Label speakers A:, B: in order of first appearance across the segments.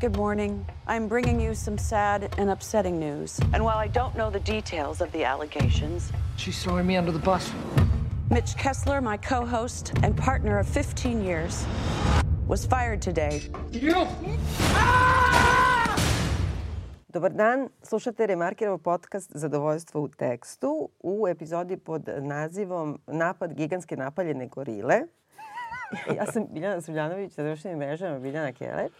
A: Good morning. I'm bringing you some sad and upsetting news. And while I don't know the details of the allegations,
B: She's throwing me under the bus.
A: Mitch Kessler, my co host and partner of 15 years, was fired today.
B: You! Ah!
C: Dobar dan, slušate Remarkerov podcast Zadovoljstvo u tekstu u epizodi pod nazivom Napad gigantske napaljene gorile. ja sam Biljana Srbljanović, sa društvenim mrežama Biljana Keller.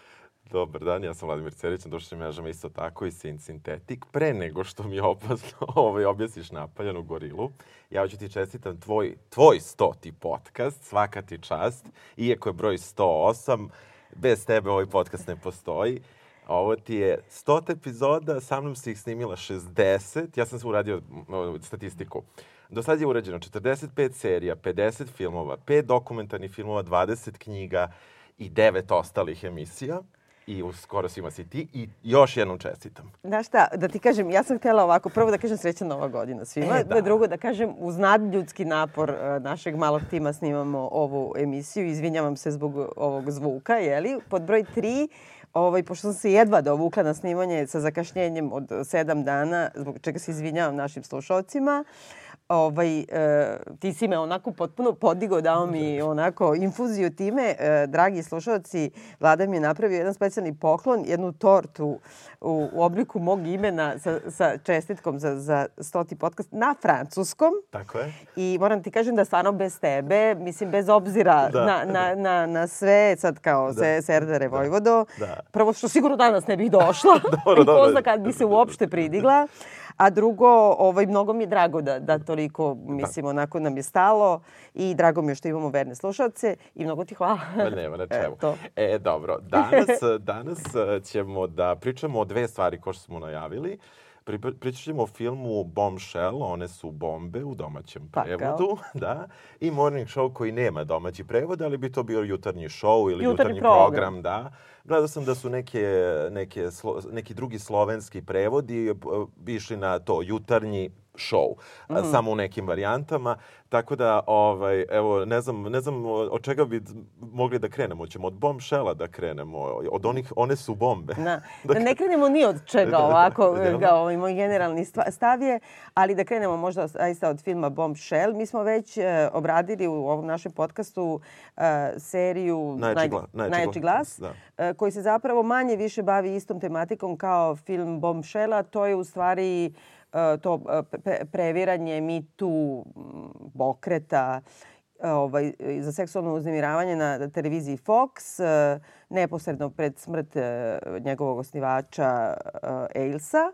D: Dobar dan, ja sam Vladimir Cerić, na društvenim mrežama isto tako i Sin Sintetik. Pre nego što mi opasno ovaj, objasniš napaljenu gorilu, ja ću ti čestitam tvoj, tvoj stoti podcast, svaka ti čast, iako je broj 108, bez tebe ovaj podcast ne postoji. Ovo ti je 100 epizoda, sa mnom si ih snimila 60, ja sam se uradio statistiku. Do sad je urađeno 45 serija, 50 filmova, 5 dokumentarnih filmova, 20 knjiga i 9 ostalih emisija i u skoro svima si ti i još jednom čestitam.
C: Znaš šta, da ti kažem, ja sam htjela ovako, prvo da kažem srećna nova godina svima,
D: E, da.
C: drugo da kažem uz nadljudski napor e, našeg malog tima snimamo ovu emisiju, izvinjavam se zbog ovog zvuka, jeli? Pod broj tri, ovaj, pošto sam se jedva dovukla na snimanje sa zakašnjenjem od sedam dana, zbog čega se izvinjavam našim slušalcima, ovaj, e, ti si me onako potpuno podigo, dao mi onako infuziju time. E, dragi slušalci, Vlada mi je napravio jedan specijalni poklon, jednu tortu u, u obliku mog imena sa, sa čestitkom za, za stoti podcast na francuskom.
D: Tako je.
C: I moram ti kažem da stvarno bez tebe, mislim bez obzira
D: Da.
C: na, na, na, na sve, sad kao
D: Da.
C: se Serdare Vojvodo,
D: Da.
C: prvo što sigurno danas ne bih došla,
D: Dobro,
C: i ko zna kad bi se uopšte pridigla. A drugo, ovaj, mnogo mi je drago da, da toliko, mislim, onako nam je stalo i drago mi je što imamo verne slušalce i mnogo ti hvala.
D: Ma nema na čemu.
C: Eto.
D: E, dobro. Danas, danas e, ćemo da pričamo o dve stvari kao što smo najavili. Pri, pričat ćemo o filmu Bombshell, one su bombe u domaćem
C: Pakao.
D: prevodu, da, i Morning Show koji nema domaći prevod, ali bi to bio jutarnji show ili
C: Jutarnji
D: jutarnji,
C: program.
D: program. da. Gledao sam da su neke, neke, slo, neki drugi slovenski prevodi e, b- išli na to jutarnji show, a,
C: Mhm.
D: samo u nekim varijantama. Tako da, ovaj, evo, ne znam, ne znam od čega bi mogli da krenemo. Ćemo od bombshella da krenemo, od onih, one su bombe.
C: Da, da ne krenemo ni od čega
D: Da, da, da.
C: ovako, kao ovaj moj generalni stav je, ali da krenemo možda zaista od filma Bombshell. Mi smo već e, obradili u ovom našem podcastu e, seriju
D: Najjači gla- najjači
C: Najjači
D: glas,
C: glas,
D: da.
C: e, koji se zapravo manje više bavi istom tematikom kao film Bombshella. To je u stvari e, to e, pre- previranje Me Too m, pokreta ovaj, za seksualno uznemiravanje na televiziji Fox e, neposredno pred smrt e, njegovog osnivača e, Ailsa.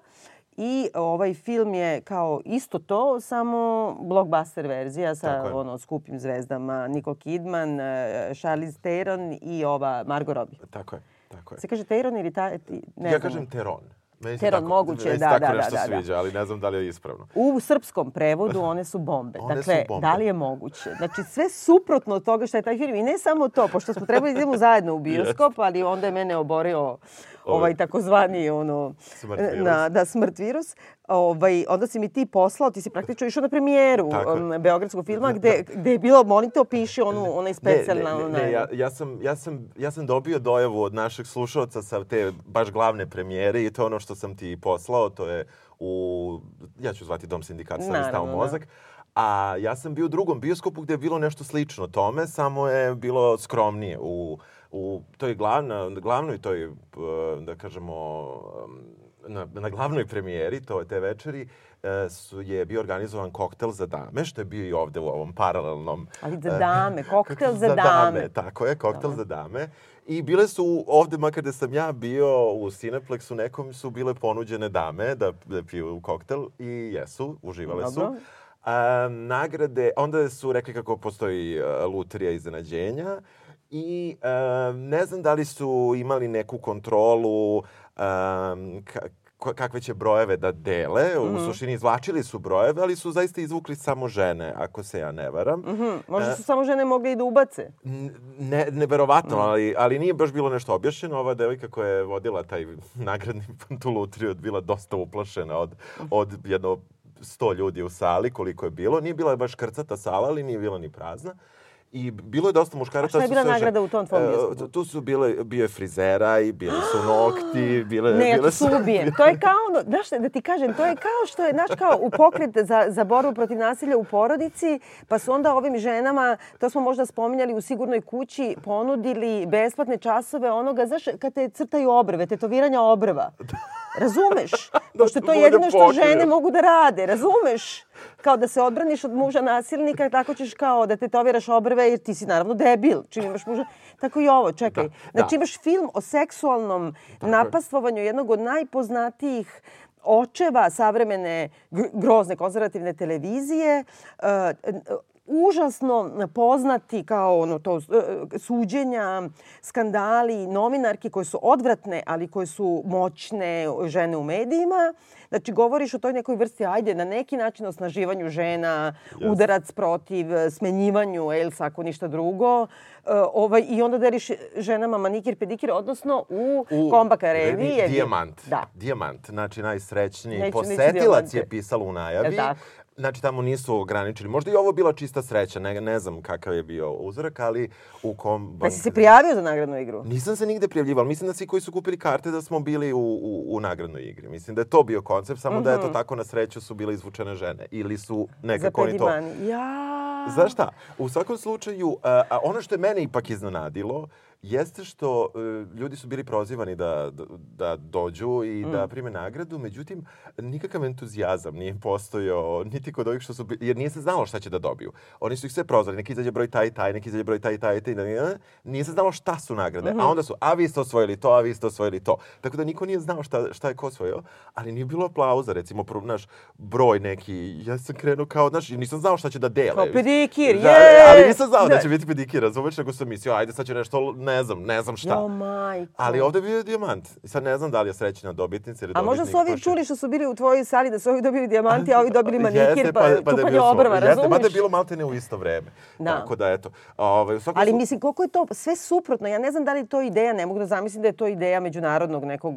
C: I ovaj film je kao isto to, samo blockbuster verzija sa ono skupim zvezdama Nicole Kidman, e, Charlize Theron i ova Margot Robbie.
D: Tako je, tako je.
C: Se kaže Theron ili ta, ti, ne
D: ja
C: znam.
D: kažem teron. Meni
C: Teron,
D: tako,
C: moguće,
D: meni
C: da,
D: tako
C: da,
D: nešto
C: da, da, da.
D: sviđa, ali ne znam da li je ispravno.
C: U srpskom prevodu one su bombe.
D: One
C: dakle,
D: su bombe.
C: da li je moguće? Znači, sve suprotno od toga što je taj film. I ne samo to, pošto smo trebali da idemo zajedno u bioskop, ali onda je mene oborio ovaj takozvani ono
D: Smrt virus.
C: na da smrt virus. Ovaj onda si mi ti poslao, ti si praktično išao na premijeru um, beogradskog filma gde gde je bilo molim te opiši onu onaj specijalna
D: ne, ne,
C: onaj-
D: ne, ja, ja, sam, ja, sam, ja sam dobio dojavu od našeg slušalca sa te baš glavne premijere i to je ono što sam ti poslao, to je u, ja ću zvati Dom sindikata, sam mi stao
C: da.
D: mozak. A ja sam bio u drugom bioskopu gde je bilo nešto slično tome, samo je bilo skromnije. U, u toj glavna, glavnoj toj, eh, da kažemo, em, na, na glavnoj premijeri to te večeri eh, su, je bio organizovan koktel za dame, što je bio i ovde u ovom paralelnom
C: Ali za
D: eh,
C: dame, koktel za dame.
D: Tako je, koktel za dame. I bile su ovde, makar da sam ja bio u Cineplexu, nekom su bile ponuđene dame da, da piju koktel i jesu, uživale
C: Dobro.
D: su. A, nagrade, onda su rekli kako postoji a, lutrija iznenađenja i a, ne znam da li su imali neku kontrolu ko- kakve će brojeve da dele. U suštini izvlačili su brojeve, ali su zaista izvukli samo žene, ako se ja ne varam.
C: Mhm, Možda su samo žene mogle i da ubace.
D: Ne, neverovatno, ali, ali nije baš bilo nešto objašnjeno. Ova devojka koja je vodila taj nagradni tu lutriju je bila dosta uplašena od, od jedno sto ljudi u sali, koliko je bilo. Nije bila baš krcata sala, ali nije bila ni prazna. I bilo je dosta muškaraca.
C: A šta je
D: su
C: bila
D: sve
C: nagrada u tom tvom
D: E,
C: bioskopu?
D: Tu su bile, bio je frizera i bili su nokti, bile,
C: Ne,
D: bile
C: su ubijem. To je kao ono, znaš da ti kažem, to je kao što je, znaš, kao u pokret za, za borbu protiv nasilja u porodici, pa su onda ovim ženama, to smo možda spominjali u sigurnoj kući, ponudili besplatne časove onoga, znaš, kad te crtaju obrve, tetoviranja obrva. Razumeš? Pošto je to
D: bude
C: jedino što žene mogu da rade, razumeš? Kao da se odbraniš od muža nasilnika, tako ćeš kao da tetoviraš obrve jer ti si naravno debil čim imaš muža. Tako i ovo, čekaj.
D: Da,
C: znači
D: da.
C: imaš film o seksualnom napastvovanju jednog od najpoznatijih očeva savremene gr- grozne konzervativne televizije. E, užasno poznati kao ono to e, suđenja, skandali, novinarki koje su odvratne, ali koje su moćne žene u medijima. Znači, govoriš o toj nekoj vrsti, ajde, na neki način osnaživanju žena, udarac protiv, e, smenjivanju, Elsa, ako ništa drugo. E, ovaj, I onda deriš ženama manikir, pedikir, odnosno u, u Kombaka reviji. je-
D: Dijamant.
C: Da.
D: Dijamant, znači najsrećniji
C: Neću-
D: posetilac je pisalo u najavi.
C: Jel tako?
D: Znači, tamo nisu ograničili. Možda i ovo bila čista sreća, ne, ne znam kakav je bio uzorak, ali u kom...
C: Pa si se prijavio za nagradnu igru?
D: Nisam se nigde prijavljivao. Mislim da svi koji su kupili karte da smo bili u, u, u nagradnoj igri. Mislim da je to bio koncept, samo da je to tako na sreću su bile izvučene žene. Ili su
C: Za
D: nekako oni to...
C: pedimani. Ja.
D: Znaš šta? U svakom slučaju, a, a ono što je mene ipak iznenadilo, jeste što e, ljudi su bili prozivani da, da, da dođu i da prime nagradu, međutim, nikakav entuzijazam nije postojao, niti kod ovih što su, jer nije se znalo šta će da dobiju. Oni su ih sve prozvali, neki izađe broj taj taj, neki izađe broj taj taj, taj, taj, nije se znalo šta su nagrade, a onda su, a vi ste osvojili to, a vi ste osvojili to. Tako da niko nije znao šta, šta je ko osvojio, ali nije bilo aplauza, recimo, pro, naš broj neki, ja sam krenuo kao, znaš, nisam znao šta će da dele.
C: Kao pedikir,
D: Da,
C: je!
D: ali nisam znao da
C: Da.
D: će biti pedikir, razumeš, nego sam mislio, ajde sad će nešto, ne znam, ne znam šta.
C: Jo, majko.
D: Ali ovde je bio dijamant. I sad ne znam da li je srećna dobitnica ili
C: A možda
D: dobitnik,
C: su ovi čuli što su bili u tvojoj sali da su ovi dobili dijamanti, a ovi dobili manikir,
D: Jeste,
C: pa,
D: da je
C: čupanje
D: bilo
C: obrva,
D: Jeste, mada je bilo maltene u isto vreme.
C: Da.
D: Tako da, eto. Ovaj, u svakom
C: Ali
D: slu-
C: mislim, koliko je to sve suprotno. Ja ne znam da li je to ideja, ne mogu da zamislim da je to ideja međunarodnog nekog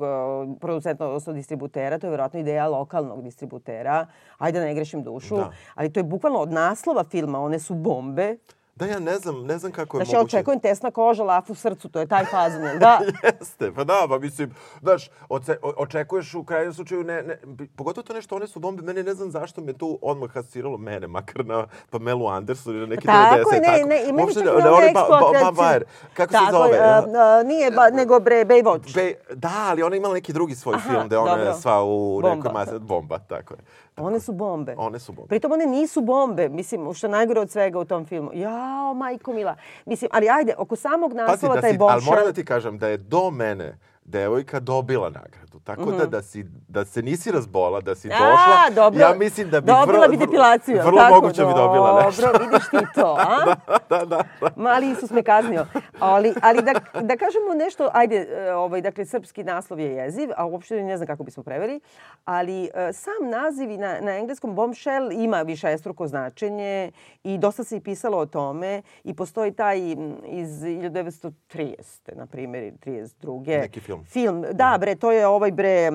C: producenta, odnosno distributera. To je vjerojatno ideja lokalnog distributera. Ajde da ne grešim dušu.
D: Da.
C: Ali to je bukvalno od naslova filma. One su bombe.
D: Da, ja ne znam, ne znam kako je
C: Znači, ja
D: moguće.
C: očekujem tesna koža, laf u srcu. To je taj fazon, jel da?
D: Jeste, pa da, pa mislim, znaš, oce, očekuješ u krajnjem slučaju, ne, ne, pogotovo to nešto, one su bombe, mene ne znam zašto me tu odmah asociralo mene, makar na Pamelu Anderson ili neki
C: Tako
D: 90.
C: je, ne, ne, i meni
D: Uopšte ne- ne,
C: onaj
D: ba, ba, ba. Kako se
C: Tako,
D: zove?
C: je, a, a, nije, ba, nego bre, Baywatch.
D: Be, da, ali ona imala neki drugi svoj
C: Aha,
D: film gde ona je sva u nekoj masi... Bomba, tako je.
C: One su bombe.
D: One su bombe.
C: Pritom one nisu bombe, mislim, što najgore od svega u tom filmu. Jao, majko mila. Mislim, ali ajde, oko samog
D: Pazi,
C: naslova
D: da
C: taj
D: si, ali
C: bombshell...
D: moram da ti kažem da je do mene devojka dobila nagradu. Tako
C: Mhm.
D: da, da, si, da se nisi razbola, da si došla,
C: A, dobro.
D: ja mislim da bi
C: Dobila
D: vrlo,
C: bi depilaciju,
D: vrlo
C: tako?
D: moguće bi dobila nešto.
C: Dobro, vidiš ti to, a?
D: da, da, da.
C: Mali Isus me kaznio. Ali, ali da, da kažemo nešto, ajde, e, ovaj, dakle, srpski naslov je jeziv, a uopšte ne znam kako bismo preveli, ali e, sam naziv na, na engleskom bombshell ima višestruko značenje i dosta se i pisalo o tome i postoji taj iz 1930. na primjer, ili 32.
D: Neki film.
C: Film, da bre, to je ovaj bre,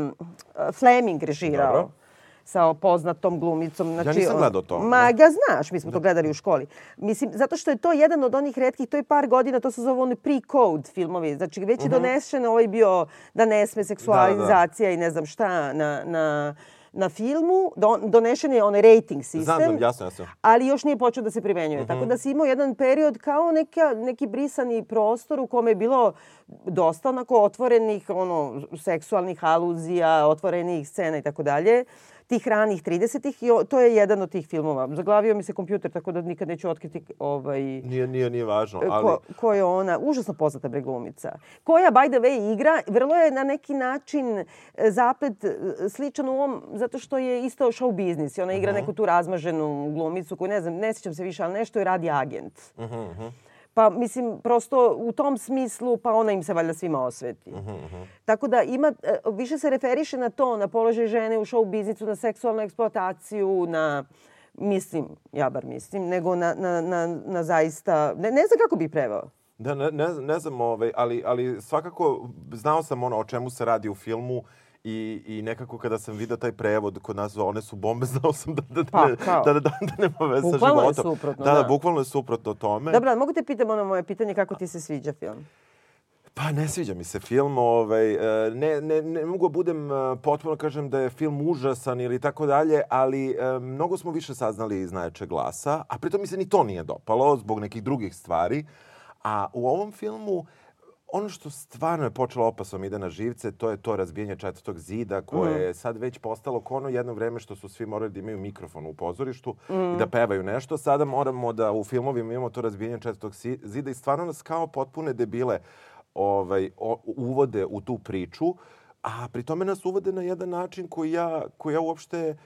C: Fleming režirao.
D: Dobro.
C: sa poznatom glumicom. Znači,
D: nisam
C: on-
D: gledao to.
C: Ma, ga znaš, mi smo to gledali u školi. Mislim, zato što je to jedan od onih redkih, to je par godina, to se zove one pre-code filmovi. Znači, već je donešen ovaj bio da ne sme seksualizacija i ne znam šta na, na, na filmu. Don, donešen je onaj rating sistem.
D: Znam, znam, jasno, jasno.
C: Ali još nije počeo da se primenjuje. Tako da si imao jedan period kao neka, neki brisani prostor u kome je bilo dosta onako otvorenih ono, seksualnih aluzija, otvorenih scena i tako dalje tih ranih 30-ih i to je jedan od tih filmova. Zaglavio mi se kompjuter, tako da nikad neću otkriti ovaj,
D: Nije, nije, nije važno, ali...
C: ko, ko je ona, užasno poznata bre glumica, koja, by the way, igra, vrlo je na neki način e, zaplet e, sličan u ovom, zato što je isto show biznis. Ona igra neku tu razmaženu glumicu koju, ne znam, ne sjećam se više, ali nešto je radi agent. Pa, mislim, prosto u tom smislu, pa ona im se valjda svima osveti. Tako da ima, e, više se referiše na to, na položaj žene u show biznisu, na seksualnu eksploataciju, na, mislim, ja bar mislim, nego na, na, na, na zaista, ne, ne znam kako bi preveo.
D: Da, ne, ne, ne znam, ovaj, ali, ali svakako znao sam ono o čemu se radi u filmu I, I nekako kada sam video taj prevod kod nas, one su bombe, znao sam da, da,
C: Pa,
D: ne, da, da, da, da nema veze sa
C: Bukvalno je
D: životom.
C: suprotno,
D: da, da,
C: da.
D: bukvalno je suprotno tome.
C: Dobro, ali mogu te pitam ono moje pitanje kako ti se sviđa film?
D: Pa ne sviđa mi se film, ovaj, e, ne, ne, ne mogu da budem e, potpuno kažem da je film užasan ili tako dalje, ali e, mnogo smo više saznali iz najjačeg glasa, a pritom mi se ni to nije dopalo zbog nekih drugih stvari. A u ovom filmu ono što stvarno je počelo opasno mi ide na živce, to je to razbijanje četvrtog zida koje je sad već postalo ko ono jedno vreme što su svi morali da imaju mikrofon u pozorištu i da pevaju nešto. Sada moramo da u filmovima imamo to razbijanje četvrtog zida i stvarno nas kao potpune debile ovaj, o, uvode u tu priču, a pri tome nas uvode na jedan način koji ja, koji ja uopšte m-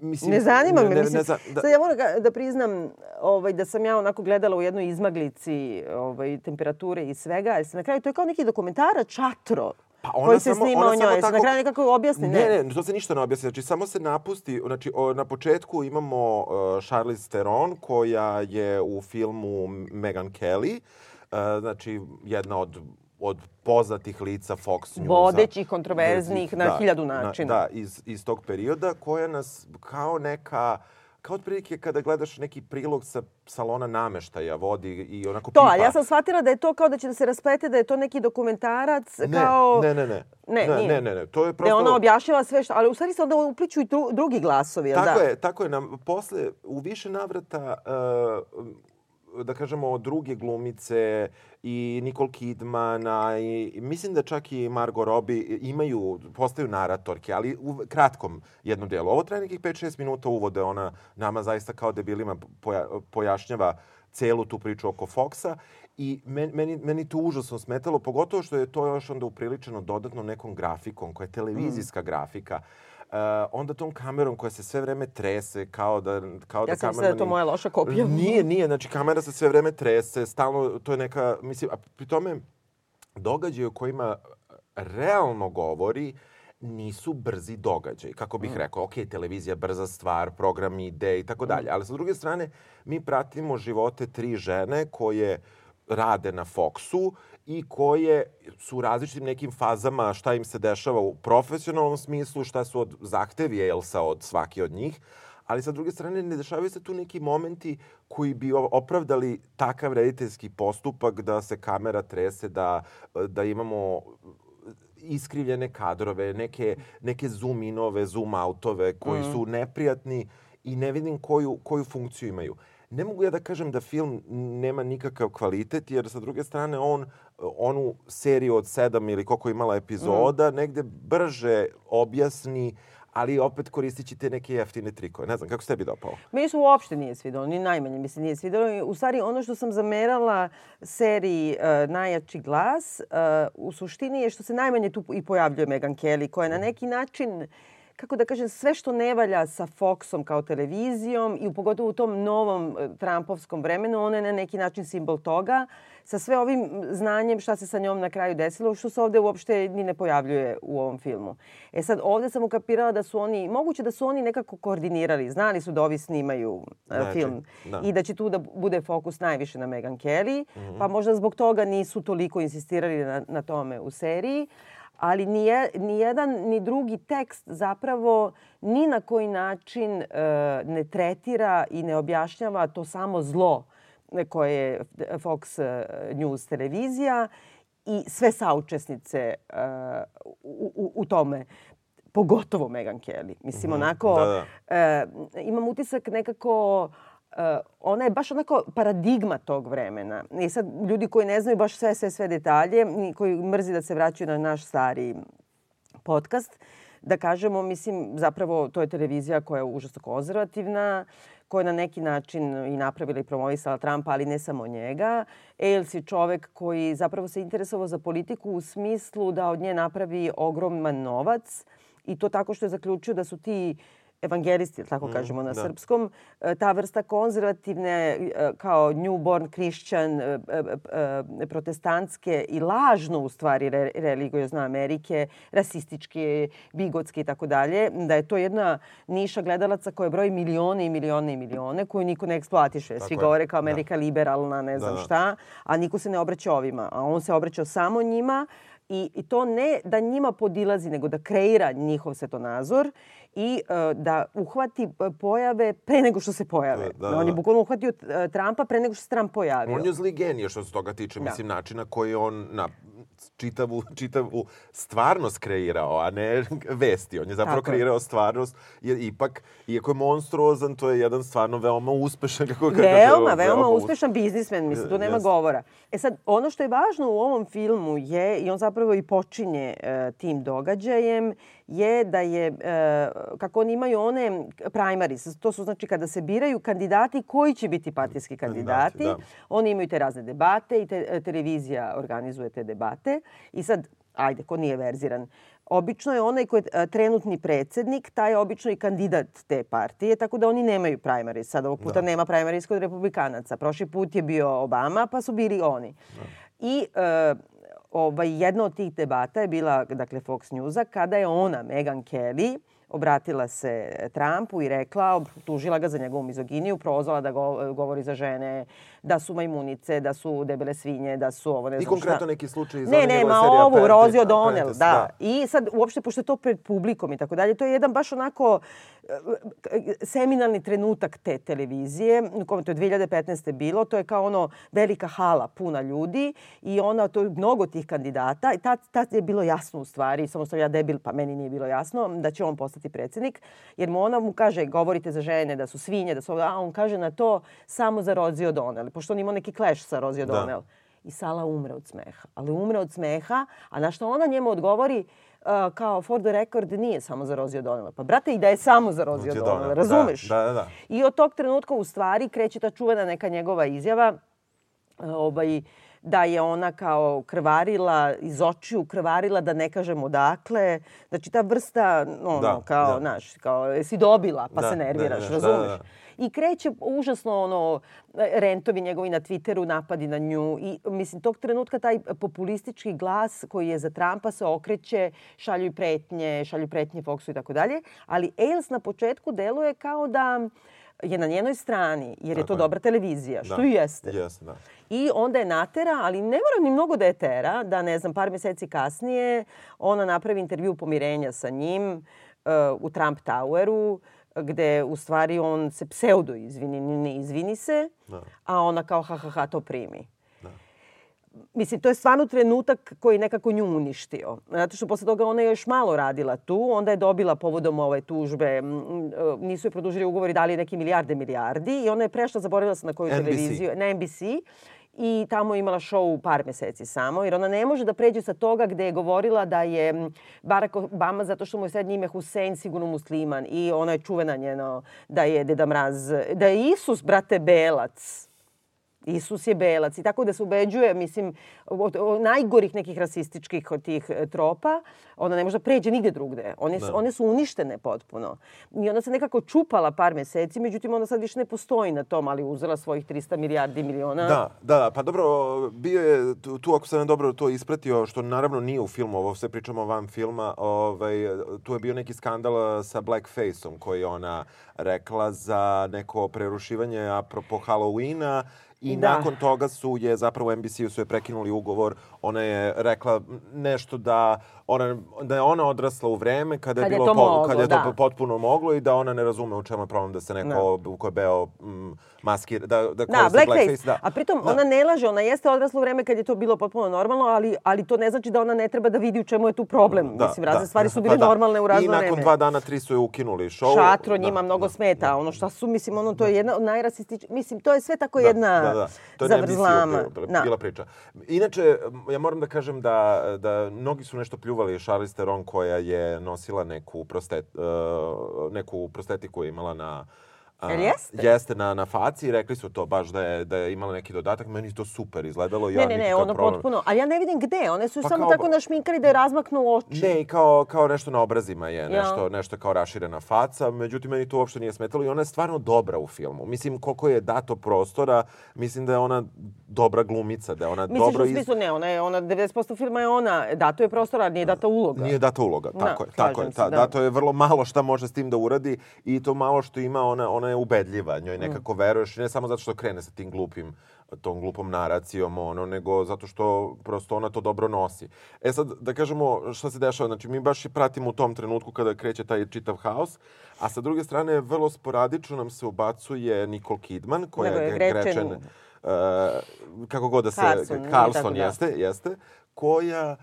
D: mislim...
C: Ne zanima me.
D: ne,
C: mislim,
D: za- da,
C: Sad ja moram da priznam ovaj, da sam ja onako gledala u jednoj izmaglici ovaj, temperature i svega. Jer se na kraju, to je kao neki dokumentara čatro.
D: Pa ona
C: koji se
D: samo-
C: snima
D: ona
C: o njoj.
D: Tako-
C: na kraju nekako objasni. Ne,
D: Ne, ne, to se ništa ne objasni. Znači, samo se napusti. Znači, o, na početku imamo uh, Charlize Theron, koja je u filmu Meghan Kelly. Uh, znači, jedna od od poznatih lica Fox Newsa.
C: Vodećih, kontroverznih, na
D: Da,
C: hiljadu načina.
D: da, iz, iz tog perioda, koja nas kao neka kao otprilike kada gledaš neki prilog sa salona nameštaja vodi i onako
C: To,
D: pipa.
C: ali ja sam shvatila da je to kao da će da se rasplete, da je to neki dokumentarac
D: ne,
C: kao...
D: ne, ne, ne.
C: Ne,
D: ne, ne, ne, ne. To je
C: Da
D: prosto...
C: ona objašnjava sve što... Ali u stvari se onda upliču i dru, drugi glasovi, jel
D: Tako
C: da?
D: je, tako je. Nam, posle, u više navrata, uh, da kažemo, druge glumice i Nicole Kidman, a i mislim da čak i Margot Robbie imaju, postaju naratorke, ali u kratkom jednom delu. Ovo traje nekih 5-6 minuta uvode, ona nama zaista kao debilima poja, pojašnjava celu tu priču oko Foxa i meni, meni, meni to užasno smetalo, pogotovo što je to još onda upriličeno dodatno nekom grafikom, koja je televizijska grafika. Uh, onda tom kamerom koja se sve vreme trese kao da kao da
C: Ja sam mislila da je to moja loša kopija.
D: Nije, nije, znači kamera se sve vreme trese, stalno to je neka mislim a pri tome događaji o kojima realno govori nisu brzi događaji. Kako bih rekao, ok, televizija brza stvar, program ide i tako dalje. Ali sa druge strane, mi pratimo živote tri žene koje rade na Foxu i koje su u različitim nekim fazama šta im se dešava u profesionalnom smislu, šta su od zahtevi Elsa od svake od njih. Ali sa druge strane, ne dešavaju se tu neki momenti koji bi opravdali takav rediteljski postupak da se kamera trese, da, da imamo iskrivljene kadrove, neke, neke zoom inove, zoom outove koji su neprijatni i ne vidim koju, koju funkciju imaju. Ne mogu ja da kažem da film nema nikakav kvalitet, jer sa druge strane on onu seriju od sedam ili koliko je imala epizoda negde brže objasni, ali opet koristići te neke jeftine trikove. Ne znam, kako se tebi dopao?
C: Meni se uopšte nije svidelo, ni najmanje mi se nije svidelo. I U stvari, ono što sam zamerala seriji uh, Najjači glas, uh, u suštini je što se najmanje tu i pojavljuje Meghan Kelly, koja je na neki način kako da kažem, sve što ne valja sa Foxom kao televizijom i pogotovo u tom novom e, Trumpovskom vremenu, ona je na neki način simbol toga. Sa sve ovim znanjem šta se sa njom na kraju desilo, što se ovde uopšte ni ne pojavljuje u ovom filmu. E sad, ovde sam ukapirala da su oni, moguće da su oni nekako koordinirali, znali su da ovi snimaju e,
D: Znači,
C: film
D: da.
C: i da će tu da bude fokus najviše na Meghan Kelly, pa možda zbog toga nisu toliko insistirali na, na tome u seriji ali ni, je, ni drugi tekst zapravo ni na koji način e, ne tretira i ne objašnjava to samo zlo koje je Fox e, News televizija i sve saučesnice e, u, u, u tome pogotovo Meghan Kelly. Mislim, onako,
D: Da, da.
C: e, imam utisak nekako ona je baš onako paradigma tog vremena. I sad ljudi koji ne znaju baš sve, sve, sve detalje, koji mrzi da se vraćaju na naš stari podcast, da kažemo, mislim, zapravo to je televizija koja je užasno konzervativna, koja je na neki način i napravila i promovisala Trumpa, ali ne samo njega. Ailes je čovek koji zapravo se interesovao za politiku u smislu da od nje napravi ogroman novac i to tako što je zaključio da su ti evangelisti, tako kažemo na
D: da.
C: srpskom, e, ta vrsta konzervativne e, kao newborn Christian, e, protestantske i lažno u stvari re, religiozne Amerike, rasističke, bigotske i tako dalje, da je to jedna niša gledalaca koja broji milione i milione i milione, koju niko ne eksploatiše. Svi
D: Tako
C: govore kao Amerika liberalna, ne znam
D: da.
C: šta, a niko se ne obraća ovima. A on se obraćao samo njima I, I to ne da njima podilazi, nego da kreira njihov svetonazor i uh, da uhvati pojave pre nego što se pojave.
D: Da, da,
C: On je
D: da.
C: bukvalno uhvatio uh, Trumpa pre nego što se Trump pojavio.
D: On je zli genije što se toga tiče,
C: Da.
D: mislim, načina koji on na čitavu, čitavu stvarnost kreirao, a ne vesti. On je zapravo
C: Tako je.
D: kreirao stvarnost, jer ipak, iako je monstruozan, to je jedan stvarno veoma uspešan, kako kažete.
C: Veoma, veoma uspešan biznismen, mislim, tu nema
D: Jeste.
C: govora. E sad, ono što je važno u ovom filmu je, i on zapravo i počinje e, tim događajem, je da je, e, kako oni imaju one primaries, to su znači kada se biraju kandidati koji će biti partijski kandidati.
D: Kandidati, da.
C: Oni imaju te razne debate i te, e, televizija organizuje te debate. I sad, ajde, ko nije verziran, Obično je onaj koji je e, trenutni predsednik, taj je obično i kandidat te partije, tako da oni nemaju primaries. Sad ovog puta
D: Da.
C: nema primaries kod republikanaca. Prošli put je bio Obama, pa su bili oni. I e, ovaj, jedna od tih debata je bila dakle, Fox Newsa kada je ona, Meghan Kelly, obratila se Trumpu i rekla, tužila ga za njegovu mizoginiju, prozvala da go, govori za žene, da su majmunice, da su debele svinje, da su ovo ne
D: I
C: znam
D: konkretno
C: šta.
D: neki slučaj iz
C: Ne, ne, ma ovu,
D: Apprentice-
C: Rozi O'Donnell,
D: Apprentice,
C: da. I sad, uopšte, pošto je to pred publikom i tako dalje, to je jedan baš onako e, seminalni trenutak te televizije, u kome to je 2015. bilo, to je kao ono velika hala puna ljudi i ona, to je mnogo tih kandidata i tad, tad je bilo jasno u stvari, samo sam ja debil pa meni nije bilo jasno, da će on postati predsednik, jer mu ona mu kaže, govorite za žene da su svinje, da su a on kaže na to samo za Rozi O'Donnell, pošto on ima neki clash sa Rozi
D: Da.
C: O'Donnell. I Sala umre od smeha. Ali umre od smeha, a na što ona njemu odgovori, uh, kao for the record nije samo za Rozi O'Donnell. Pa brate, i da je samo za Rozi
D: Rozi
C: O'Donnell,
D: O'Donnell,
C: razumeš?
D: da, da, da.
C: I od tog trenutka u stvari kreće ta čuvena neka njegova izjava uh, ovaj, da je ona kao krvarila, iz očiju krvarila, da ne kažem odakle. Znači ta vrsta, ono,
D: Da,
C: kao,
D: da.
C: znaš, kao, jesi dobila, pa
D: Da,
C: se
D: da,
C: nerviraš,
D: da, da,
C: razumeš?
D: da, da.
C: I kreće užasno ono, rentovi njegovi na Twitteru, napadi na nju. I mislim, tog trenutka taj populistički glas koji je za Trumpa se okreće, šalju i pretnje, šalju pretnje Foxu i tako dalje. Ali Ailes na početku deluje kao da je na njenoj strani, jer je to dobra televizija, što
D: Da.
C: i jeste.
D: Jeste, da.
C: I onda je natera, ali ne mora ni mnogo da je tera, da ne znam, par meseci kasnije ona napravi intervju pomirenja sa njim uh, u Trump Toweru, gde u stvari on se pseudo izvini, ne izvini se,
D: Da.
C: a ona kao ha ha ha to primi. Mislim, to je stvarno trenutak koji nekako nju uništio. Zato što posle toga ona je još malo radila tu, onda je dobila povodom ove tužbe, nisu je produžili ugovori, dali neki milijarde milijardi i ona je prešla, zaboravila sam na koju
D: NBC.
C: televiziju, na NBC i tamo imala show par meseci samo, jer ona ne može da pređe sa toga gde je govorila da je Barack Obama, zato što mu je srednje ime Hussein, sigurno musliman i ona je čuvena njeno da je Deda Mraz, da je Isus, brate, belac. Isus je belac i tako da se ubeđuje, mislim, od, od najgorih nekih rasističkih od tih e, tropa, ona ne može da pređe nigde drugde. One, su,
D: Da.
C: one su uništene potpuno. I ona se nekako čupala par meseci, međutim ona sad više ne postoji na tom, ali uzela svojih 300 milijardi miliona.
D: Da, da, pa dobro, bio je tu, tu ako sam dobro to ispratio, što naravno nije u filmu, ovo sve pričamo van filma, ovaj, tu je bio neki skandal sa blackfaceom koji ona rekla za neko prerušivanje apropo Halloweena i
C: Da.
D: nakon toga su je zapravo NBC-u su je prekinuli ugovor. Ona je rekla nešto da ona da je ona odrasla u vreme kada je
C: Kad je
D: bilo
C: to moglo,
D: kada je
C: da.
D: to potpuno moglo i da ona ne razume u čemu je problem da se neko ko je beo mm, maskir da da
C: Da,
D: koristi
C: blackface.
D: da.
C: A pritom
D: Da.
C: ona ne laže, ona jeste odrasla u vreme kad je to bilo potpuno normalno, ali, ali to ne znači da ona ne treba da vidi u čemu je tu problem. Mislim, razne stvari su bile
D: Pa da.
C: normalne u razno
D: I
C: vreme.
D: nakon dva dana, tri su je ukinuli show.
C: Šatro
D: Da,
C: njima mnogo
D: da,
C: smeta.
D: da.
C: Ono šta su, mislim, ono, to je jedna od najrasističnijih... Mislim, to je sve tako
D: Da,
C: jedna
D: da, da. To je
C: zavrzlama.
D: NBC-u bila,
C: Da.
D: bila priča. Inače, ja moram da kažem da, da mnogi su nešto pljuvali Charlize Theron koja je nosila neku, prostet, uh, neku prostetiku imala na a,
C: Jel jeste?
D: Jeste na, na faci rekli su to baš da je, da je imala neki dodatak. Meni je to super izgledalo. Ja
C: Ne, ne, ne, ono
D: problem.
C: potpuno. Ali ja ne vidim gde. One su
D: Pa
C: samo
D: kao
C: tako našminkali da je razmaknu oči.
D: Ne, kao, kao nešto na obrazima je,
C: Ja.
D: nešto, nešto kao raširena faca, međutim, meni to uopšte nije smetalo i ona je stvarno dobra u filmu. Mislim, koliko je dato prostora, mislim da je ona dobra glumica, da je ona
C: Misliš
D: dobro
C: u smislu, ne, ona je, ona, 90% filma je ona, dato je prostora, nije data uloga.
D: Nije data uloga,
C: Da,
D: tako je,
C: slažem
D: tako je. Ta,
C: da.
D: Dato je vrlo malo šta može s tim da uradi i to malo što ima, ona, ona je ubedljiva, njoj
C: Mm.
D: nekako veruješ, ne samo zato što krene sa tim glupim, tom glupom naracijom, ono, nego zato što prosto ona to dobro nosi. E sad, da kažemo šta se dešava, znači mi baš i pratimo u tom trenutku kada kreće taj čitav haos, a sa druge strane, vrlo sporadično nam se ubacuje Nicole Kidman, koja
C: je
D: je
C: Gretchen,
D: uh, kako god da se...
C: Carlson,
D: Carlson,
C: tako da.
D: jeste, jeste, koja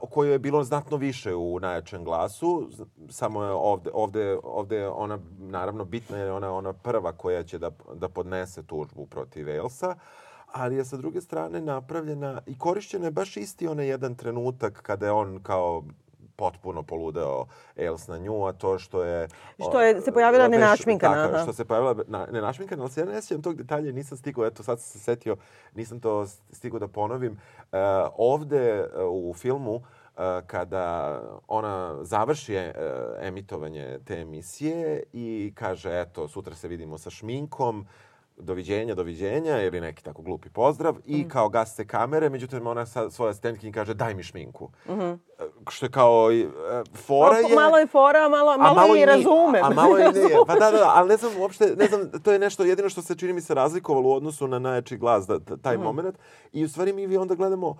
D: o kojoj je bilo znatno više u najjačem glasu, samo je ovde, ovde, ovde ona naravno bitna je ona ona prva koja će da, da podnese tužbu protiv Elsa, ali je sa druge strane napravljena i korišćena je baš isti onaj jedan trenutak kada je on kao potpuno poludeo Els na nju, a to što je...
C: Što je se pojavila
D: o,
C: nenašminkana,
D: Tako,
C: aha.
D: što se pojavila na, nenašminkana, ali se ja ne sjećam tog detalja, nisam stigao, eto sad sam se setio, nisam to stigao da ponovim. E, ovde e, u filmu e, kada ona završi e, emitovanje te emisije i kaže, eto, sutra se vidimo sa šminkom, doviđenja, doviđenja ili neki tako glupi pozdrav i
C: Mm.
D: kao gase kamere, međutim ona sa svoja stentkin kaže daj mi šminku.
C: Mhm.
D: E, Što je kao e, fora
C: Malo-
D: je...
C: Malo je fora, a malo, malo, i razumem.
D: A malo i nije. Pa da, da, da, ali ne znam uopšte, ne znam, to je nešto jedino što se čini mi se razlikovalo u odnosu na najjači glas, da, da, taj
C: Mhm.
D: moment. I u stvari mi onda gledamo um,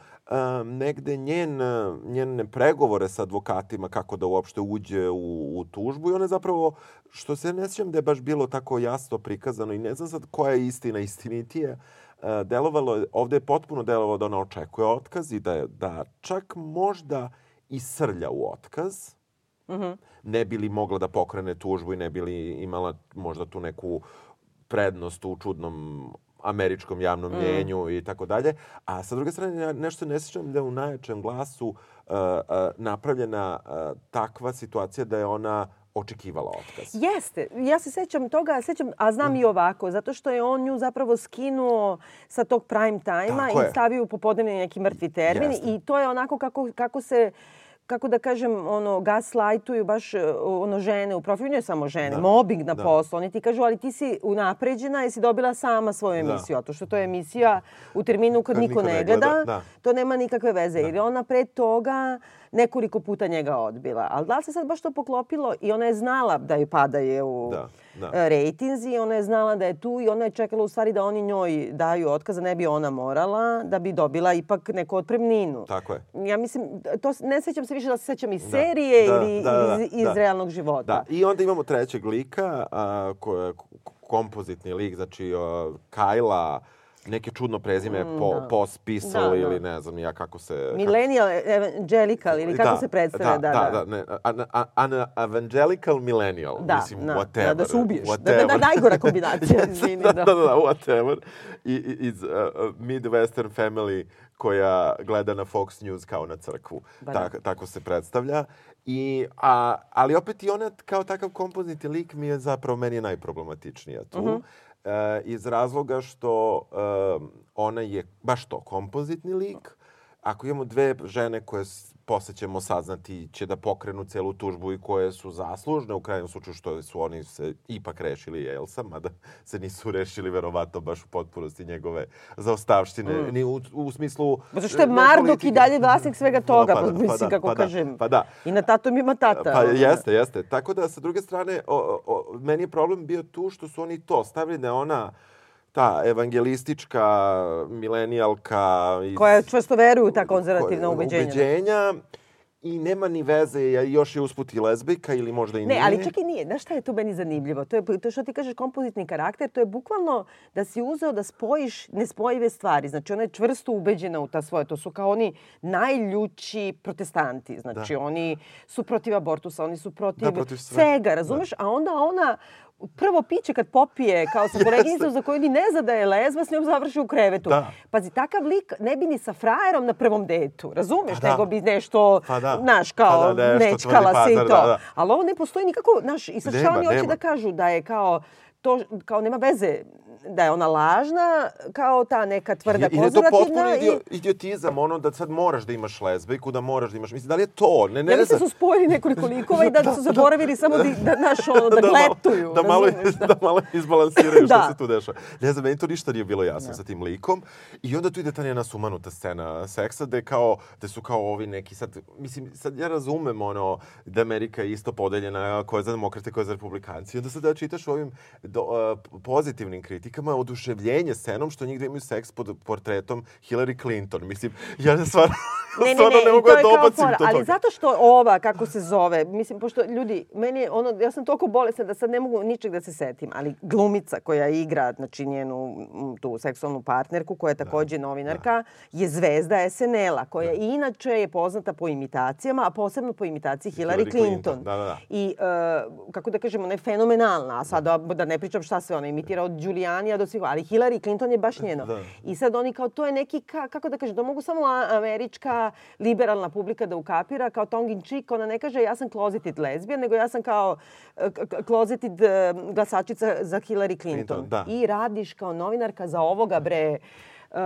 D: negde njen, uh, njene pregovore sa advokatima kako da uopšte uđe u, u tužbu i ona zapravo, što se ne sjećam da je baš bilo tako jasno prikazano i ne znam sad koja je istina istinitije, uh, delovalo ovde je potpuno delovalo da ona očekuje otkaz i da, da čak možda i srlja u otkaz, ne bi li mogla da pokrene tužbu i ne bi li imala možda tu neku prednost u čudnom američkom javnom mnjenju i tako dalje. A sa druge strane, ja nešto ne sjećam da je u najjačem glasu uh, uh, napravljena uh, takva situacija da je ona očekivala otkaz.
C: Jeste, ja se sećam toga, sećam, a znam i ovako, zato što je on nju zapravo skinuo sa tog prime time-a i stavio u popodnevni neki mrtvi termin
D: Jeste.
C: i to je onako kako, kako se kako da kažem, ono, gaslightuju baš e, ono, žene u profilu, ne samo žene,
D: Da.
C: mobbing na
D: Da.
C: poslu. Oni ti kažu, ali ti si unapređena jer si dobila sama svoju
D: Da.
C: emisiju. A to što to je emisija u terminu kad,
D: Kad
C: niko, ne gleda,
D: da.
C: to nema nikakve veze. Jer je ona pre toga nekoliko puta njega odbila. Ali da li se sad baš to poklopilo i ona je znala da joj padaju u
D: Da, da.
C: e, rejtinzi, ona je znala da je tu i ona je čekala u stvari da oni njoj daju otkaz, a ne bi ona morala, da bi dobila ipak neku otpremninu.
D: Tako je.
C: Ja mislim, to ne sećam se više da se sećam iz
D: Da,
C: serije
D: da,
C: ili
D: da, da,
C: iz, iz
D: da.
C: realnog života.
D: Da, i onda imamo trećeg lika, a, ko je k- kompozitni lik, znači a, Kajla, neke čudno prezime po,
C: da.
D: pospisal
C: Da, da.
D: ili ne znam ja kako se... kako-
C: Millennial Evangelical ili kako se predstavlja, da, da.
D: da, ne, an, an, an evangelical millennial,
C: Da,
D: mislim,
C: da,
D: whatever.
C: da, da se ubiješ. Da,
D: Whatever.
C: da, da, najgora kombinacija,
D: Jeste,
C: izvini,
D: da,
C: da.
D: da, da, da, whatever. I, i, iz uh, uh, Midwestern family koja gleda na Fox News kao na crkvu.
C: Ba da.
D: Tak, tako se predstavlja. I, a, ali opet i ona kao takav kompozitni lik mi je zapravo meni je najproblematičnija tu.
C: Mhm.
D: E, iz razloga što um, ona je baš to, kompozitni lik. Ako imamo dve žene koje posle ćemo saznati će da pokrenu celu tužbu i koje su zaslužne u krajnjem slučaju što su oni se ipak rešili Elsa, mada se nisu rešili verovatno baš u potpunosti njegove zaostavštine, ni u, u smislu...
C: Mm. Zato što je Marduk i dalje vlasnik svega toga,
D: Pa
C: pa,
D: da, pa
C: mislim,
D: da,
C: kako
D: pa da,
C: kažem.
D: pa da.
C: I na tatom ima tata.
D: Pa jeste, jeste. Tako da, sa druge strane, o, o, meni je problem bio tu što su oni to stavili da ona ta evangelistička milenijalka iz,
C: Koja čvrsto veruje u ta konzervativna ubeđenja.
D: ubeđenja i nema ni veze, još je usput i lezbijka ili možda i
C: Ne,
D: nije.
C: ali čak i nije. Znaš šta je tu meni zanimljivo? To je to što ti kažeš kompozitni karakter, to je bukvalno da si uzeo da spojiš nespojive stvari. Znači ona je čvrsto ubeđena u ta svoje. To su kao oni najljući protestanti. Znači oni su protiv abortusa, oni su protiv,
D: Da, protiv sve.
C: svega, razumeš? A onda ona prvo piće kad popije kao sa koleginicom za koju ni ne zna da je lezba, s njom završi u krevetu.
D: Da.
C: Pazi, takav lik ne bi ni sa frajerom na prvom detu, razumeš?
D: Pa da.
C: Nego bi nešto,
D: Pa da.
C: kao
D: Pa da, nešto
C: nečkala se i to.
D: pazar, da, da.
C: Ali ovo ne postoji nikako, znaš, i sad šta oni hoće da kažu da je kao, to, kao nema veze da je ona lažna, kao ta neka tvrda
D: I, I da je to
C: konzervativna.
D: potpuno
C: i-
D: idio, idiotizam, ono da sad moraš da imaš lezbijku, da moraš da imaš... Mislim, da li je to? Ne, ne,
C: Ja mislim da su spojili nekoliko likova i da su zaboravili samo da, da, naš, ono, da,
D: malo-
C: gletuju.
D: Da malo,
C: razumeš,
D: da malo izbalansiraju što
C: Da.
D: se tu dešava. Ne znam, meni to ništa nije bilo jasno sa tim likom. I onda tu ide ta njena sumanuta scena seksa, gde, kao, gde su kao ovi neki sad... Mislim, sad ja razumem ono da Amerika je isto podeljena, ko je za demokrate, ko je za republikanci. I onda sad da čitaš ovim do, uh, pozitivnim kritikama oduševljenje scenom što njih da imaju seks pod portretom Hillary Clinton. Mislim, ja stvarno,
C: Ne, ne, ne,
D: ne
C: i
D: mogu
C: to
D: da
C: fora.
D: do
C: Ali zato što ova, kako se zove, mislim, pošto ljudi, meni je ono, ja sam toliko bolesna da sad ne mogu ničeg da se setim, ali glumica koja igra, znači njenu tu seksualnu partnerku, koja je takođe novinarka, je zvezda SNL-a, koja inače je poznata po imitacijama, a posebno po imitaciji Hillary, Clinton.
D: Da, da, da.
C: I, uh, kako da kažemo, ona je fenomenalna, a sad da, da ne pričam šta sve ona imitira od Giulianija do svih, ali Hillary Clinton je baš njeno.
D: Da.
C: I sad oni kao, to je neki, ka, kako da kažem, da mogu samo a- liberalna publika da ukapira, kao tongue in cheek, ona ne kaže ja sam closeted lesbian, nego ja sam kao closeted e, glasačica za Hillary Clinton.
D: Clinton, da.
C: I radiš kao novinarka za ovoga bre uh,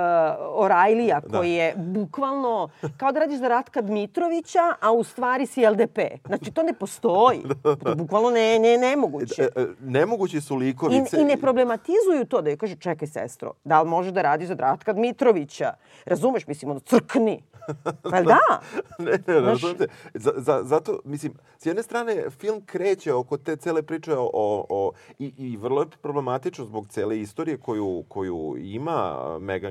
C: O'Reillya koji je bukvalno kao da radiš za Ratka Dmitrovića, a u stvari si LDP. Znači to ne postoji. To je bukvalno ne, ne, nemoguće.
D: E, e, Nemogući su likovice.
C: I, I ne problematizuju to da joj kažu čekaj sestro, da li možeš da radiš za Ratka Dmitrovića? Razumeš, mislim, ono, crkni. Pa jel da?
D: ne, ne, razumijem te. Za, za, zato, mislim, s jedne strane, film kreće oko te cele priče o... o, o i, I vrlo je problematično zbog cele istorije koju, koju ima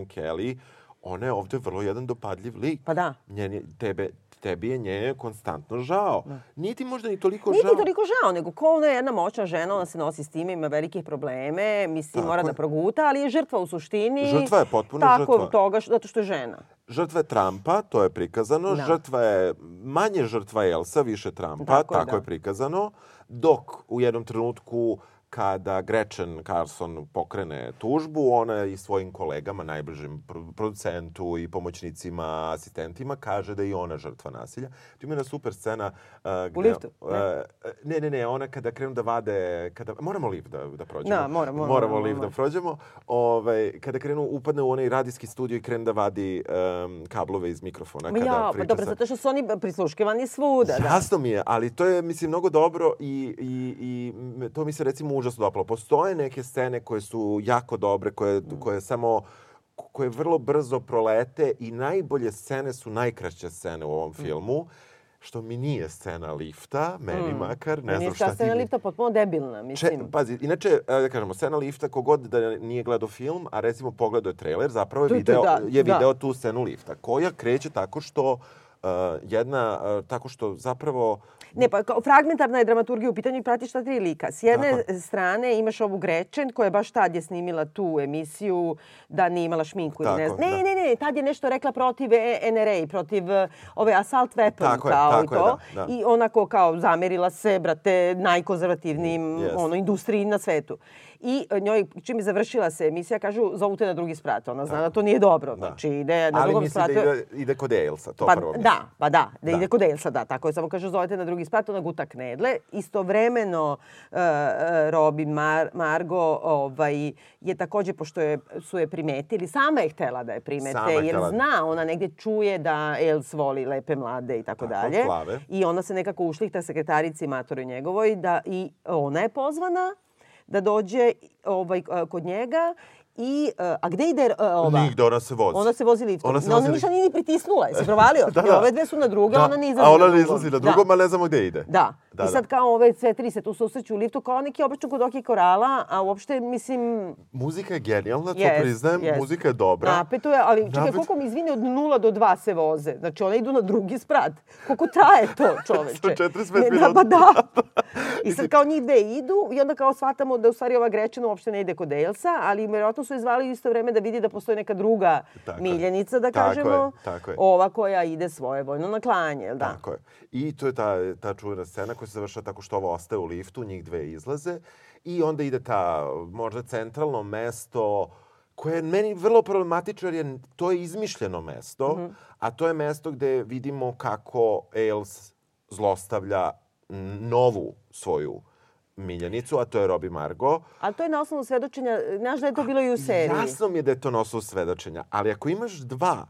D: Meghan Kelly. Ona je ovde vrlo jedan dopadljiv lik.
C: Pa da.
D: Njen je, tebe, tebi je nje konstantno žao. Nije ti možda ni toliko
C: Nije
D: žao.
C: ti toliko žao, nego ko ona je jedna moćna žena, ona se nosi s time, ima velike probleme, mislim,
D: Tako
C: mora
D: je.
C: da proguta, ali je žrtva u suštini.
D: Žrtva je, potpuno
C: tako,
D: žrtva.
C: toga, što, zato što je žena.
D: Žrtva je Trumpa, to je prikazano.
C: Da.
D: Žrtva je, manje žrtva Elsa, više Trumpa,
C: Tako
D: tako,
C: da.
D: je prikazano. Dok u jednom trenutku kada Gretchen Carlson pokrene tužbu, ona i svojim kolegama, najbližim pro- producentu i pomoćnicima, asistentima, kaže da je i ona žrtva nasilja. Tu ima jedna super scena... Uh, gde,
C: liftu, ne?
D: uh, ne, ne, ne, ona kada krenu da vade... Kada, moramo lift da, da prođemo.
C: Da, moramo, moramo,
D: Moramo lift da
C: moramo.
D: prođemo. Ovaj, kada krenu, upadne u onaj radijski studio i krene da vadi um, kablove iz mikrofona.
C: Ma
D: Kada
C: ja, pa dobro,
D: sa-
C: zato što su oni prisluškivani svuda. Da.
D: Jasno mi je, ali to je, mislim, mnogo dobro i, i, i to mi se recimo užasno dopalo. Postoje neke scene koje su jako dobre, koje, koje samo koje vrlo brzo prolete i najbolje scene su najkraće scene u ovom filmu, što mi nije scena lifta, meni makar, ne znam šta
C: ta
D: ti...
C: scena lifta potpuno debilna,
D: Če,
C: mislim.
D: pazi, inače, e, da kažemo, scena lifta, kogod da nije gledao film, a recimo pogledao je trailer, zapravo je
C: Tu, tu,
D: video,
C: da,
D: je
C: da.
D: video tu scenu lifta, koja kreće tako što uh, jedna, uh, tako što zapravo
C: Ne, pa kao fragmentarna je dramaturgija u pitanju i pratiš ta tri lika. S jedne strane imaš ovu Gretchen koja je baš tad je snimila tu emisiju da nije imala šminku ne
D: Tako,
C: znam. Ne,
D: da.
C: ne, ne, tad je nešto rekla protiv NRA, protiv e, ove assault weapon
D: Tako je,
C: kao
D: tako
C: i
D: je,
C: to.
D: da, da.
C: I onako kao zamerila se, brate, najkonzervativnijim
D: Yes.
C: ono, industriji na svetu. I e, njoj, čim je završila se emisija, kažu, zovu te na drugi sprat. Ona zna da to nije dobro. Znači, ide na
D: ali
C: drugom
D: mislim
C: spratu.
D: da ide, ide kod Ailsa, to
C: Pa
D: prvo mislim.
C: da, pa da, da,
D: Da.
C: ide kod Elsa, da, tako je. Samo kaže, zovete na drugi sprat, ona guta knedle. Istovremeno, uh, Robin Mar Margo ovaj, je takođe, pošto je, su je primetili, sama je htela da je primete,
D: Sama je
C: jer
D: htela da-
C: zna, ona negdje čuje da Els voli lepe mlade i tako, dalje. I ona se nekako ušlihta sekretarici Matoroj njegovoj da i ona je pozvana da dođe ovaj, kod njega I, uh, a gde ide uh, ova?
D: Nigde, ona se vozi.
C: Ona se vozi liftom.
D: Ona se vozi
C: ona ništa nije ni pritisnula. Jesi provalio?
D: Da,
C: I
D: da.
C: ove dve su na drugo,
D: Da,
C: ona ne izlazi
D: A ona
C: na
D: ne izlazi na
C: Da.
D: drugom, a ne znamo gde ide.
C: Da.
D: Da,
C: I
D: da.
C: sad kao ove sve tri se tu susreću u liftu kao neki obično kod Oki Korala, a uopšte, mislim,
D: Muzika je genijalna, to
C: Jest,
D: priznajem.
C: jest.
D: Muzika je dobra.
C: napeto je, ali čekaj,
D: Napet-
C: koliko mi izvini od 0 do 2 se voze? Znači, one idu na drugi sprat. Koliko traje to, čoveče?
D: 45
C: Ne, Da,
D: minuta.
C: pa da. I sad kao njih dve idu i onda kao shvatamo da u stvari ova Grečina uopšte ne ide kod Elsa, ali vjerojatno su je zvali u isto vreme da vidi da postoji neka druga
D: Tako je.
C: miljenica, da
D: Tako je,
C: kažemo.
D: tako je.
C: Ova koja ide svoje vojno na klanje, da?
D: Tako je. I to je ta, ta čuvena scena koja se završava tako što ovo ostaje u liftu, njih dve izlaze i onda ide ta možda centralno mesto koje je meni vrlo problematično jer je, to je izmišljeno mesto,
C: Mhm.
D: a to je mesto gde vidimo kako Ailes zlostavlja novu svoju miljenicu, a to je Robi Margo.
C: Ali to je na osnovu svedočenja, znaš da je to bilo i u seriji.
D: Jasno mi je da je to na osnovu svedočenja, ali ako imaš dva,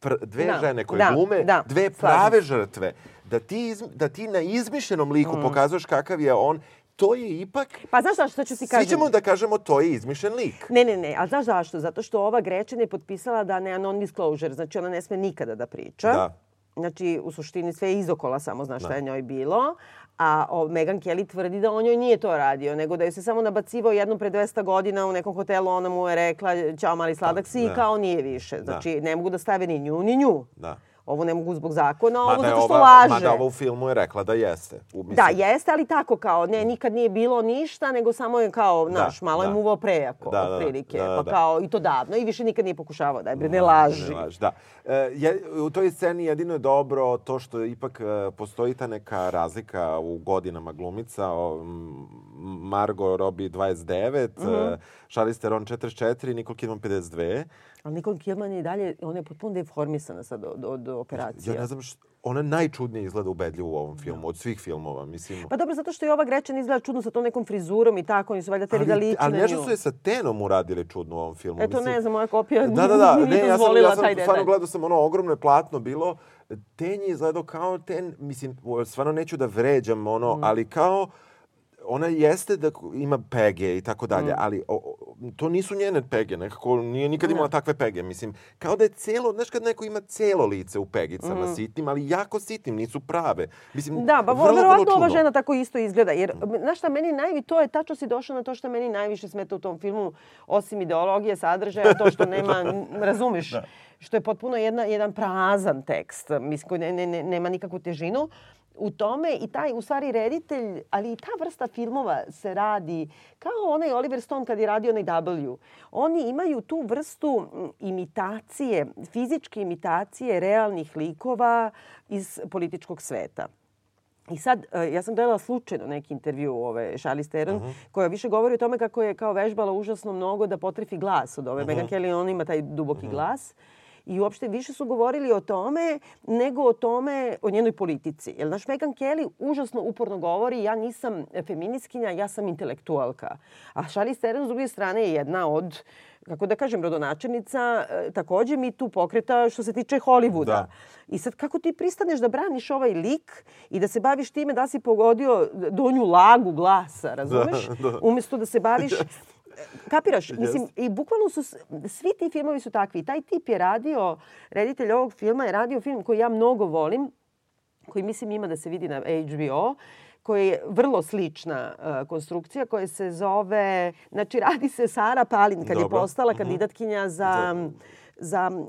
D: pr, dve
C: Da,
D: žene koje
C: da,
D: glume,
C: da,
D: dve prave žrtve, da ti, iz, da ti na izmišljenom liku
C: Mm.
D: pokazuješ kakav je on, to je ipak...
C: Pa znaš šta, što ću ti
D: Svi
C: kažem?
D: ćemo da kažemo to je izmišljen lik.
C: Ne, ne, ne, a znaš zašto? Zato što ova Grečin je potpisala da ne non-disclosure, znači ona ne sme nikada da priča.
D: Da.
C: Znači, u suštini sve je izokola samo zna šta je njoj bilo. A o, Megan Kelly tvrdi da on njoj nije to radio, nego da je se samo nabacivao jednom pre 200 godina u nekom hotelu, ona mu je rekla ćao mali sladak si
D: Da.
C: i kao nije više. Znači, ne mogu da stave ni nju, ni nju.
D: Da.
C: Ovo ne mogu zbog zakona, ovo
D: Mada je
C: zato što
D: ova,
C: laže.
D: Mada ova u filmu je rekla da jeste. U, mislim,
C: Da, jeste, ali tako kao, ne, nikad nije bilo ništa, nego samo je kao, znaš, malo je
D: da.
C: muvao prejako,
D: Da, da, da.
C: otprilike.
D: Da, da,
C: Pa
D: da.
C: kao, i to davno, i više nikad nije pokušavao, daj bre, ne laži.
D: Ne laži, da. E, je, u toj sceni jedino je dobro to što ipak e, postoji ta neka razlika u godinama glumica. O, m, Margot Robbie 29, mm. -hmm. Charlize Theron 44, Nicole Kidman 52.
C: Ali Nicole Kidman je i dalje, ona je potpuno deformisana sad od, od operacije.
D: Ja ne znam što, ona najčudnije izgleda ubedljivo u ovom filmu, od svih filmova, mislim.
C: Pa dobro, zato što je ova Grečan izgleda čudno sa tom nekom frizurom i tako, oni su valjda teri da liči
D: ali nešto su je sa Tenom uradili čudno u ovom filmu.
C: Eto, ne znam, moja kopija
D: Da, da, da. Ne, ja sam, ja sam stvarno gledao sam ono ogromno platno bilo. Ten je izgledao kao ten, mislim, stvarno neću da vređam ono,
C: Mm.
D: ali kao ona jeste da ima pege i tako dalje,
C: Mm.
D: ali o, o, to nisu njene pege, nekako nije nikad imala takve pege. Mislim, kao da je celo, znaš kad neko ima celo lice u pegicama sitnim, ali jako sitnim, nisu prave. Mislim,
C: Mm. Da, pa
D: vrlo, vrlo
C: verovatno ova
D: čudno.
C: žena tako isto izgleda. Jer, znaš šta, meni najvi, to je, tačno si došao na to što meni najviše smeta u tom filmu, osim ideologije, sadržaja, to što nema, n- razumeš, što je potpuno jedna, jedan prazan tekst, mislim, koji ne, ne, ne, nema nikakvu težinu. U tome i taj, u stvari, reditelj, ali i ta vrsta filmova se radi kao onaj Oliver Stone kad je radio onaj W. Oni imaju tu vrstu imitacije, fizičke imitacije realnih likova iz političkog sveta. I sad, e, ja sam gledala slučajno neki intervju ove Charlize Theron, koja više govori o tome kako je kao vežbala užasno mnogo da potrefi glas od ove Megan Kelly, on ima taj duboki glas. I uopšte više su govorili o tome nego o tome, o njenoj politici. Jer, znaš, Megan Kelly užasno uporno govori ja nisam feminiskinja, ja sam intelektualka. A Charlize Theron, s druge strane, je jedna od kako da kažem, rodonačelnica, e, takođe mi tu pokreta što se tiče Hollywooda.
D: Da.
C: I sad kako ti pristaneš da braniš ovaj lik i da se baviš time da si pogodio donju lagu glasa, razumeš?
D: da.
C: Umesto da se baviš... Kapiraš? Mislim, i bukvalno su, svi ti filmovi su takvi. Taj tip je radio, reditelj ovog filma je radio film koji ja mnogo volim, koji mislim ima da se vidi na HBO, koji je vrlo slična uh, konstrukcija koja se zove, znači radi se Sara Palin kad je
D: Dobro.
C: postala
D: Mhm.
C: kandidatkinja za za uh,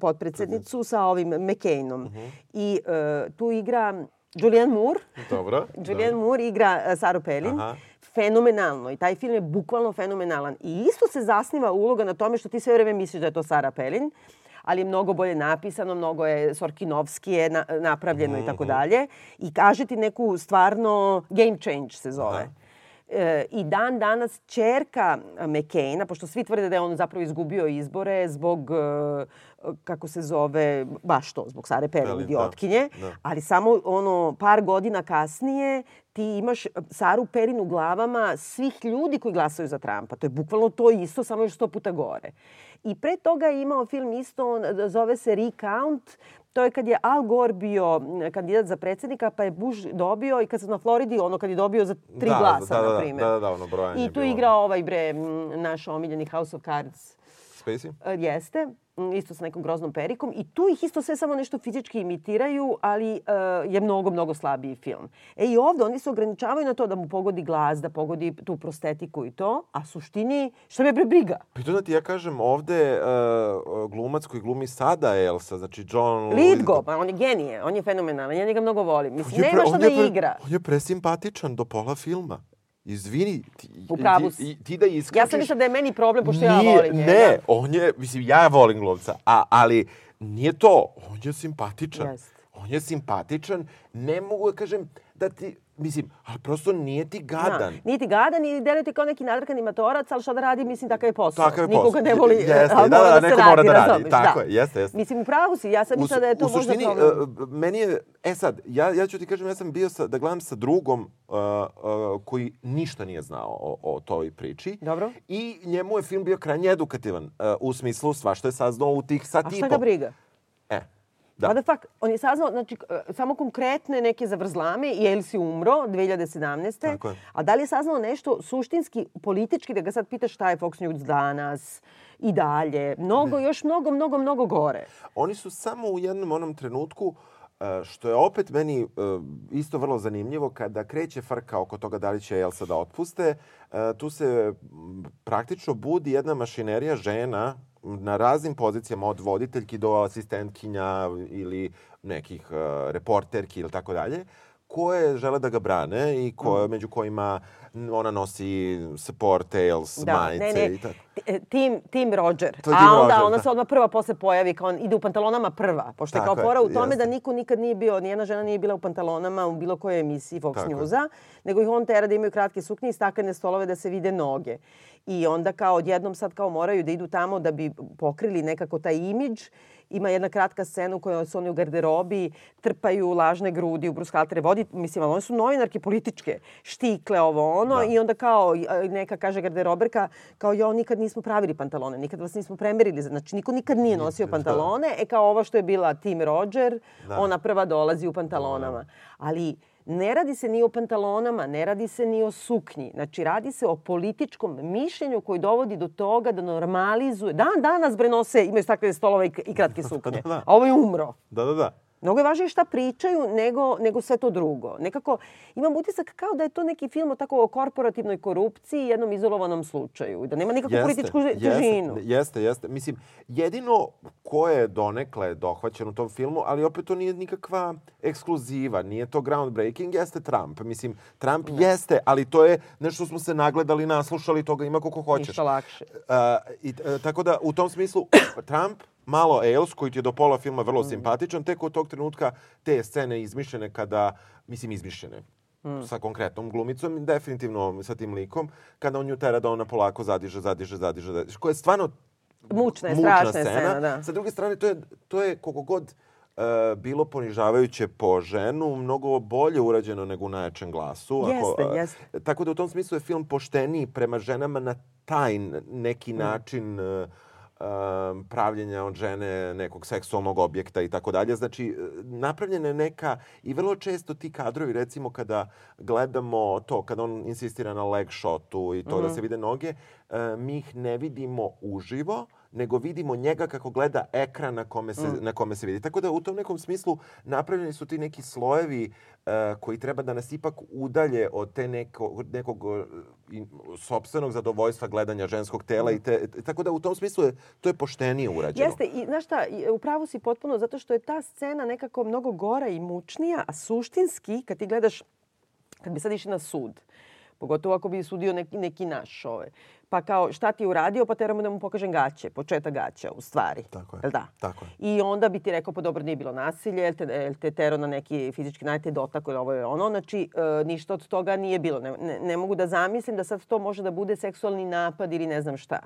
C: potpredsednicu sa ovim McCainom.
D: Mhm.
C: I uh, tu igra Julianne Moore.
D: Dobro.
C: Julianne Moore igra uh, Saru Pelin.
D: Aha.
C: Fenomenalno. I taj film je bukvalno fenomenalan. I isto se zasniva uloga na tome što ti sve vreme misliš da je to Sara Pelin ali je mnogo bolje napisano, mnogo je Sorkinovski je na, napravljeno i tako dalje. I kaže ti neku stvarno game change se zove. E, I dan danas čerka McCaina, pošto svi tvrde da je on zapravo izgubio izbore zbog, e, kako se zove, baš to, zbog Sare Pelin,
D: da.
C: idiotkinje,
D: Da.
C: ali samo ono par godina kasnije ti imaš Saru Pelin u glavama svih ljudi koji glasaju za Trumpa. To je bukvalno to isto, samo još sto puta gore. I pre toga je imao film isto, on, zove se Recount, To je kad je Al Gore bio kandidat za predsjednika, pa je Bush dobio i kad sam na Floridi, ono kad je dobio za tri
D: Da,
C: glasa,
D: da, da,
C: na
D: da,
C: primjer.
D: da, da, ono brojanje
C: I tu
D: bilo.
C: igra ovaj bre, naš omiljeni House of Cards.
D: Spacey?
C: E, Jeste, isto sa nekom groznom perikom. I tu ih isto sve samo nešto fizički imitiraju, ali e, je mnogo, mnogo slabiji film. E i ovde oni se ograničavaju na to da mu pogodi glas, da pogodi tu prostetiku i to, a suštini, što me briga?
D: Pritom da ti ja kažem, ovde uh, glumac koji glumi sada Elsa, znači John...
C: Lidgo, pa on je genije, on je fenomenalan, ja njega mnogo volim. Mislim,
D: je
C: nema
D: pre-
C: šta da
D: pre-
C: igra.
D: On je presimpatičan do pola filma. Izvini, ti, ti,
C: si.
D: i- ti da iskačeš...
C: Ja sam mislila da je meni problem, pošto ja
D: Nije,
C: volim njega.
D: Ne, on je, mislim, ja volim glumca, a, ali nije to. On je simpatičan.
C: Jest.
D: On je simpatičan. Ne mogu da kažem da ti, mislim, ali prosto nije ti gadan.
C: Da. Nije ti gadan i deluje ti kao neki nadrkani matorac, ali šta da radi, mislim, takav je posao.
D: Takav je
C: Nikoga
D: posao.
C: ne voli,
D: Jeste,
C: ali
D: da,
C: mora
D: da,
C: se
D: neko mora da radi.
C: razumeš,
D: Tako
C: da.
D: je, jeste, jeste.
C: Mislim, u pravu si, ja sam
D: U,
C: mislila da je to
D: u
C: možda
D: suštini,
C: problem.
D: uh, meni je, e sad, ja, ja ću ti kažem, ja sam bio sa, da gledam sa drugom uh, uh, koji ništa nije znao o, o toj priči.
C: Dobro.
D: I njemu je film bio krajnje edukativan, uh, u smislu svašta je saznao u tih sat
C: A
D: i
C: šta
D: po.
C: ga briga? Da. What the fuck? On je saznao, znači, e, samo konkretne neke zavrzlame i Elsi umro 2017.
D: Tako je.
C: A da li je saznao nešto suštinski, politički, da ga sad pitaš šta je Fox News danas i dalje? Mnogo, još mnogo, mnogo, mnogo gore.
D: Oni su samo u jednom onom trenutku E, Što je opet meni e, isto vrlo zanimljivo kada kreće frka oko toga da li će Elsa da otpuste, tu se praktično budi jedna mašinerija žena na raznim pozicijama od voditeljki do asistentkinja ili nekih e, reporterki ili tako dalje koje žele da ga brane i koje, među kojima ona nosi support, tails,
C: Da,
D: majice
C: ne, ne.
D: i tako.
C: E, Tim, tim Roger.
D: To je
C: A
D: Tim
C: onda
D: Roger,
C: ona
D: da.
C: se odmah prva posle pojavi, kao on ide u pantalonama prva. Pošto je kao
D: Tako je,
C: fora u tome
D: jeste.
C: da niko nikad nije bio, nijedna žena nije bila u pantalonama u bilo kojoj emisiji Fox
D: Tako je.
C: Newsa, nego ih on tera da imaju kratke suknje i staklene stolove da se vide noge. I onda kao odjednom sad kao moraju da idu tamo da bi pokrili nekako taj imidž. Ima jedna kratka scena u kojoj su oni u garderobi, trpaju lažne grudi u brushaltere vodi. Mislim, ali one su novinarke političke, štikle, ovo ono.
D: Da.
C: I onda kao neka kaže garderoberka, kao jo, nikad nismo pravili pantalone, nikad vas nismo premerili. Znači, niko nikad nije nosio
D: da.
C: pantalone. E kao ovo što je bila Tim Roger,
D: Da.
C: ona prva dolazi u pantalonama. Ali ne radi se ni o pantalonama, ne radi se ni o suknji. Znači, radi se o političkom mišljenju koji dovodi do toga da normalizuje. Dan danas bre nose, imaju staklene stolove i, kratke suknje.
D: da.
C: A ovo je umro.
D: Da, da, da.
C: Mnogo je važnije šta pričaju nego, nego sve to drugo. Nekako imam utisak kao da je to neki film o tako o korporativnoj korupciji i jednom izolovanom slučaju. Da nema nikakvu političku težinu.
D: Jeste, jeste, jeste. Mislim, jedino ko je donekle dohvaćen u tom filmu, ali opet to nije nikakva ekskluziva, nije to groundbreaking, jeste Trump. Mislim, Trump jeste, ali to je nešto smo se nagledali, naslušali, toga ima koliko hoćeš.
C: Ništa lakše.
D: A, i, e, tako da, u tom smislu, Trump, malo Ailes, koji ti je do pola filma vrlo simpatičan, tek od tog trenutka te scene izmišljene kada, mislim izmišljene, sa konkretnom glumicom, definitivno sa tim likom, kada on nju tera da ona polako zadiže, zadiže, zadiže, zadiže, koja je stvarno
C: Mučna je, strašna je scena, da.
D: Sa druge strane, to je, to je koliko god e, bilo ponižavajuće po ženu, mnogo bolje urađeno nego u najjačem glasu.
C: Jeste,
D: e,
C: jeste.
D: Tako da u tom smislu je film pošteniji prema ženama na taj n-
C: Mm.
D: neki način um, pravljenja od žene nekog seksualnog objekta i tako dalje. Znači, e, napravljena je neka i vrlo često ti kadrovi, recimo kada gledamo to, kada on insistira na leg shotu i to
C: Mhm.
D: da se vide noge, e, mi ih ne vidimo uživo, nego vidimo njega kako gleda ekran na kome se,
C: Mm.
D: na kome se vidi. Tako da u tom nekom smislu napravljeni su ti neki slojevi e, koji treba da nas ipak udalje od te neko, nekog e, i, sopstvenog zadovoljstva gledanja ženskog tela. I te, tako da u tom smislu je, to je poštenije urađeno.
C: Jeste, i znaš šta, i, u pravu si potpuno zato što je ta scena nekako mnogo gora i mučnija, a suštinski, kad ti gledaš, kad bi sad išli na sud, pogotovo ako bi sudio neki, neki naš ovaj, pa kao šta ti je uradio, pa teramo da mu pokažem gaće, početak gaća u stvari.
D: Tako je,
C: da?
D: tako je.
C: I onda bi ti rekao, pa dobro, nije bilo nasilje, jel te, jel te tero na neki fizički najte dotako ili ovo je ono. Znači, e, ništa od toga nije bilo. Ne, ne, ne mogu da zamislim da sad to može da bude seksualni napad ili ne znam šta.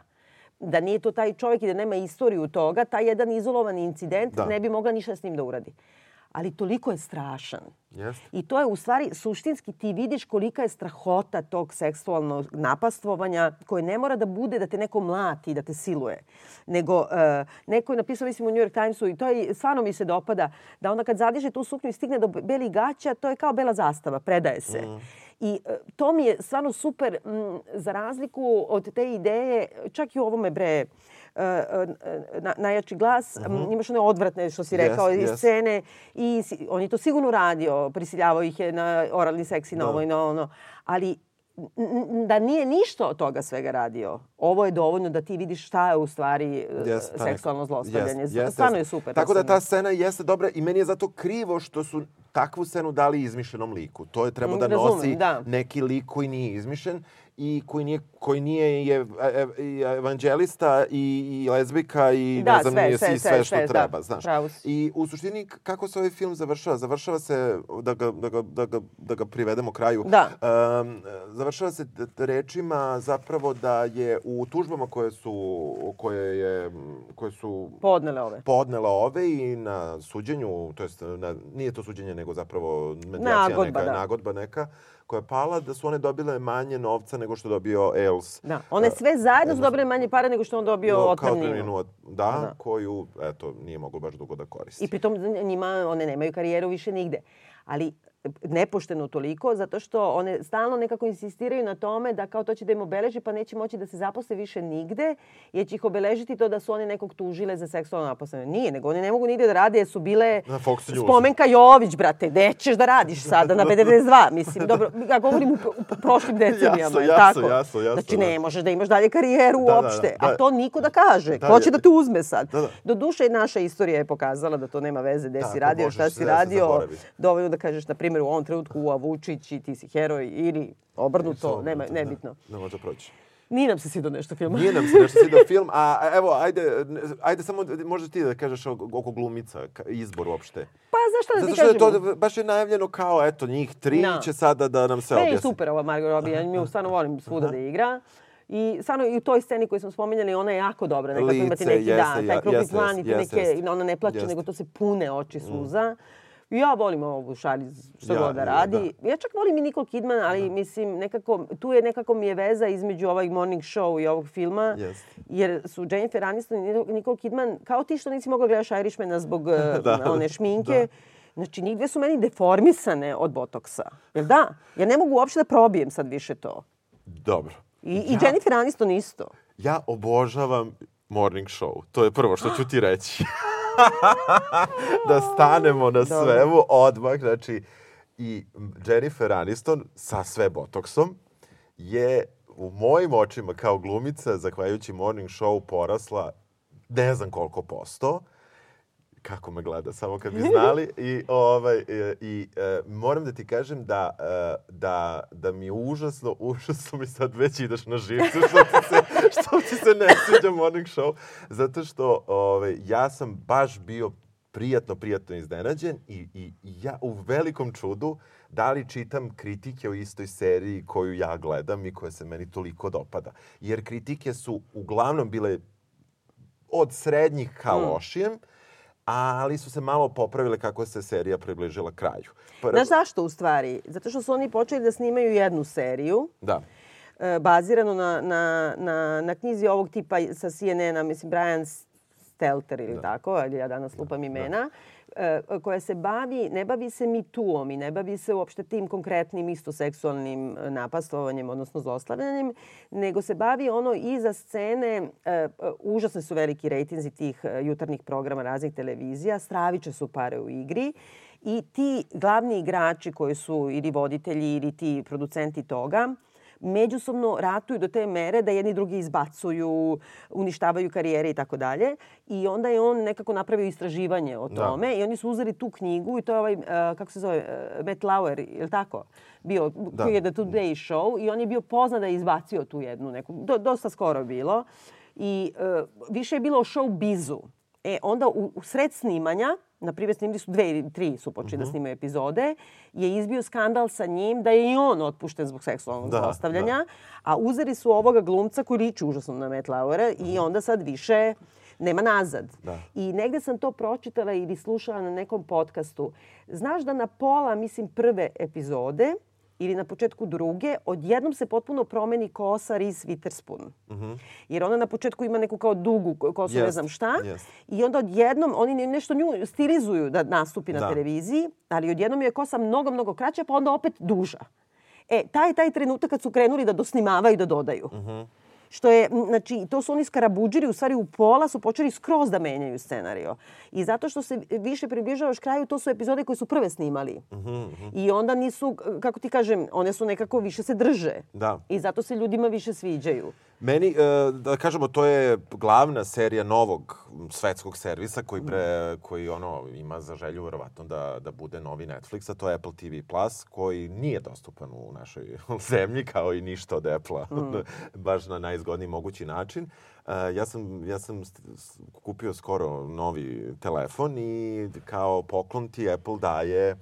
C: Da nije to taj čovjek i da nema istoriju toga, taj jedan izolovan incident
D: Da.
C: ne bi mogla ništa s njim da uradi. Ali toliko je strašan.
D: Jeste.
C: I to je u stvari suštinski ti vidiš kolika je strahota tog seksualnog napastvovanja koje ne mora da bude da te neko mlati da te siluje. Nego uh, neko je napisao mislim u New York Timesu i to je stvarno mi se dopada da onda kad zadiže tu suknju i stigne do belih gaća to je kao bela zastava, predaje se. I e, to mi je stvarno super m, za razliku od te ideje, čak i u ovome bre, na, najjači glas, m, imaš one odvratne što si rekao iz
D: jest.
C: scene i on je to sigurno radio, prisiljavao ih je na oralni seks i na
D: Da.
C: ovo i na ono. Ali da nije ništa od toga svega radio. Ovo je dovoljno da ti vidiš šta je u stvari e,
D: Jeste, ta
C: seksualno zlostavljanje.
D: jeste, jeste,
C: Stvarno je
D: jeste.
C: super.
D: Tako da ta scena jeste dobra i meni je zato krivo što su takvu scenu dali izmišljenom liku. To je trebao
C: Mm,
D: da
C: razumem,
D: nosi
C: da.
D: neki lik koji nije izmišljen i koji nije, koji nije i, ev, ev, i evanđelista i, i lezbika i
C: Da,
D: ne znam
C: sve,
D: nije
C: sve,
D: i sve,
C: sve,
D: što
C: sve, da.
D: treba, znaš.
C: Pravo si.
D: I u suštini kako se ovaj film završava? Završava se, da ga, da ga, da ga, da ga privedemo kraju,
C: Da.
D: Um, završava se rečima zapravo da je u tužbama koje su, koje je, koje su
C: Podnele ove.
D: podnela ove i na suđenju, to jest na, nije to suđenje nego zapravo medijacija
C: Nagodba,
D: neka,
C: da.
D: nagodba neka koja je pala, da su one dobile manje novca nego što je dobio Els.
C: Da. One sve zajedno su dobile manje pare nego što on dobio
D: No,
C: otpremninu
D: od- Da,
C: Da.
D: koju, eto, nije moglo baš dugo da koristi.
C: I pritom njima one nemaju karijeru više nigde. Ali nepošteno toliko, zato što one stalno nekako insistiraju na tome da kao to će da im obeleži, pa neće moći da se zaposle više nigde, jer će ih obeležiti to da su one nekog tužile za seksualno naposlene. Nije, nego oni ne mogu nigde da rade jer su bile spomenka Jović, brate. Gde ćeš da radiš sada na B92? Mislim, dobro, ja govorim u, u prošlim decenijama,
D: Jasno, jasno,
C: tako?
D: jasno, jasno,
C: Znači,
D: da.
C: ne možeš da imaš dalje karijeru
D: Da, da,
C: uopšte.
D: da, da.
C: A to niko da kaže.
D: Da,
C: Ko će
D: da.
C: da te uzme sad?
D: Da, da.
C: Do duše, naša istorija je pokazala da to nema veze gde
D: Tako,
C: si radio, šta si
D: da
C: radio. Dovoljno da kažeš, na primjer, u ovom trenutku u Vučić i ti si heroj ili obrnuto, nema,
D: Da,
C: nebitno.
D: Ne može proći.
C: Nije nam se svidio nešto film.
D: Nije nam se nešto svidio film, a a evo, ajde, ajde samo, možeš ti da kažeš oko glumica, izbor uopšte.
C: Pa zašto da
D: Zato
C: ti
D: što je
C: kažemo?
D: to, baš je najavljeno kao, eto, njih tri
C: Da.
D: će sada da nam
C: je
D: objasni.
C: super ova Margot Robbie, ja nju stvarno volim svuda da igra. I stvarno i u toj sceni koju smo spominjali, ona je jako dobra. Nekako
D: Lice,
C: imate neki,
D: jeste,
C: da, taj krupni plan i neke, ona ne plače,
D: Jeste. Mm.
C: nego to se pune oči suza. I ja volim ovu Šariz što
D: Ja,
C: god da
D: ja,
C: radi. Ja čak volim i Nicole Kidman, ali mislim nekako, tu je nekako mi je veza između ovaj morning show i ovog filma.
D: Jeste.
C: Jer su Jennifer Aniston i Nicole Kidman, kao ti što nisi mogla gledaš Irishmana zbog eh,
D: Da,
C: one šminke, Znači, nigde su meni deformisane od botoksa. Jel da? Ja ne mogu uopšte da probijem sad više to.
D: Dobro.
C: I, i Jennifer Aniston isto.
D: Ja obožavam morning show. To je prvo što ću ti reći. da stanemo na
C: Dobro.
D: svemu odmah. Znači, i Jennifer Aniston sa sve botoksom je u mojim očima kao glumica, zahvaljujući morning show, porasla ne znam koliko posto. Kako me gleda, samo kad bi znali. I, ovaj, e, i e, moram da ti kažem da, e, da, da mi je užasno, užasno mi sad već ideš na živce što ti se, što ti se ne sviđa morning show. Zato što ovaj, ja sam baš bio prijatno, prijatno iznenađen i, i ja u velikom čudu da li čitam kritike o istoj seriji koju ja gledam i koja se meni toliko dopada. Jer kritike su uglavnom bile od srednjih ka
C: Mm.
D: lošijem, ali su se malo popravile kako se serija približila kraju. Prvo-
C: Znaš zašto u stvari? Zato što su oni počeli da snimaju jednu seriju
D: Da.
C: e, baziranu na, na, na, na knjizi ovog tipa sa CNN-a, mislim Brian Stelter ili tako, ali ja danas lupam imena, e, koja se bavi, ne bavi se mi tuom i ne bavi se uopšte tim konkretnim isto seksualnim e, napastovanjem, odnosno zlostavljanjem, nego se bavi ono iza scene, e, e, užasno su veliki rejtinzi tih e, jutarnjih programa raznih televizija, straviče su pare u igri i ti glavni igrači koji su ili voditelji ili ti producenti toga, međusobno ratuju do te mere da jedni drugi izbacuju, uništavaju karijere i tako dalje. I onda je on nekako napravio istraživanje o
D: Da.
C: tome i oni su uzeli tu knjigu i to je ovaj, uh, kako se zove, uh, Matt Lauer, je li tako? Bio,
D: Da.
C: koji je The Today Show i on je bio poznat da je izbacio tu jednu neku, do, dosta skoro bilo. I uh, više je bilo o show bizu. E, onda u, u sred snimanja, na primjer snimili su dve ili tri su počeli
D: Mhm.
C: da snimaju epizode, je izbio skandal sa njim da je i on otpušten zbog seksualnog
D: Da,
C: zlostavljanja, a uzeli su ovoga glumca koji liči užasno na Matt Lauera i onda sad više nema nazad.
D: Mhm. Da.
C: I negde sam to pročitala ili slušala na nekom podcastu. Znaš da na pola, mislim, prve epizode ili na početku druge, odjednom se potpuno promeni kosa Reese Witherspoon. Jer ona na početku ima neku kao dugu kosu, ne
D: Jest,
C: znam šta.
D: jest.
C: I onda odjednom oni ne- nešto nju stilizuju da nastupi na
D: Da.
C: televiziji, ali odjednom je kosa mnogo, mnogo kraća, pa onda opet duža. E, taj taj trenutak kad su krenuli da dosnimavaju i da dodaju. Što je, znači, to su oni skarabudžiri, u stvari u pola su počeli skroz da menjaju scenario. I zato što se više približavaš kraju, to su epizode koje su prve snimali. I onda nisu, kako ti kažem, one su nekako više se drže.
D: Da.
C: I zato se ljudima više sviđaju.
D: Meni, e, da kažemo, to je glavna serija novog svetskog servisa koji, pre, koji ono, ima za želju verovatno da, da bude novi Netflix, a to je Apple TV Plus, koji nije dostupan u našoj zemlji, kao i ništa od Apple-a, baš na najzgodniji mogući način. E, ja sam, ja sam kupio skoro novi telefon i kao poklon ti Apple daje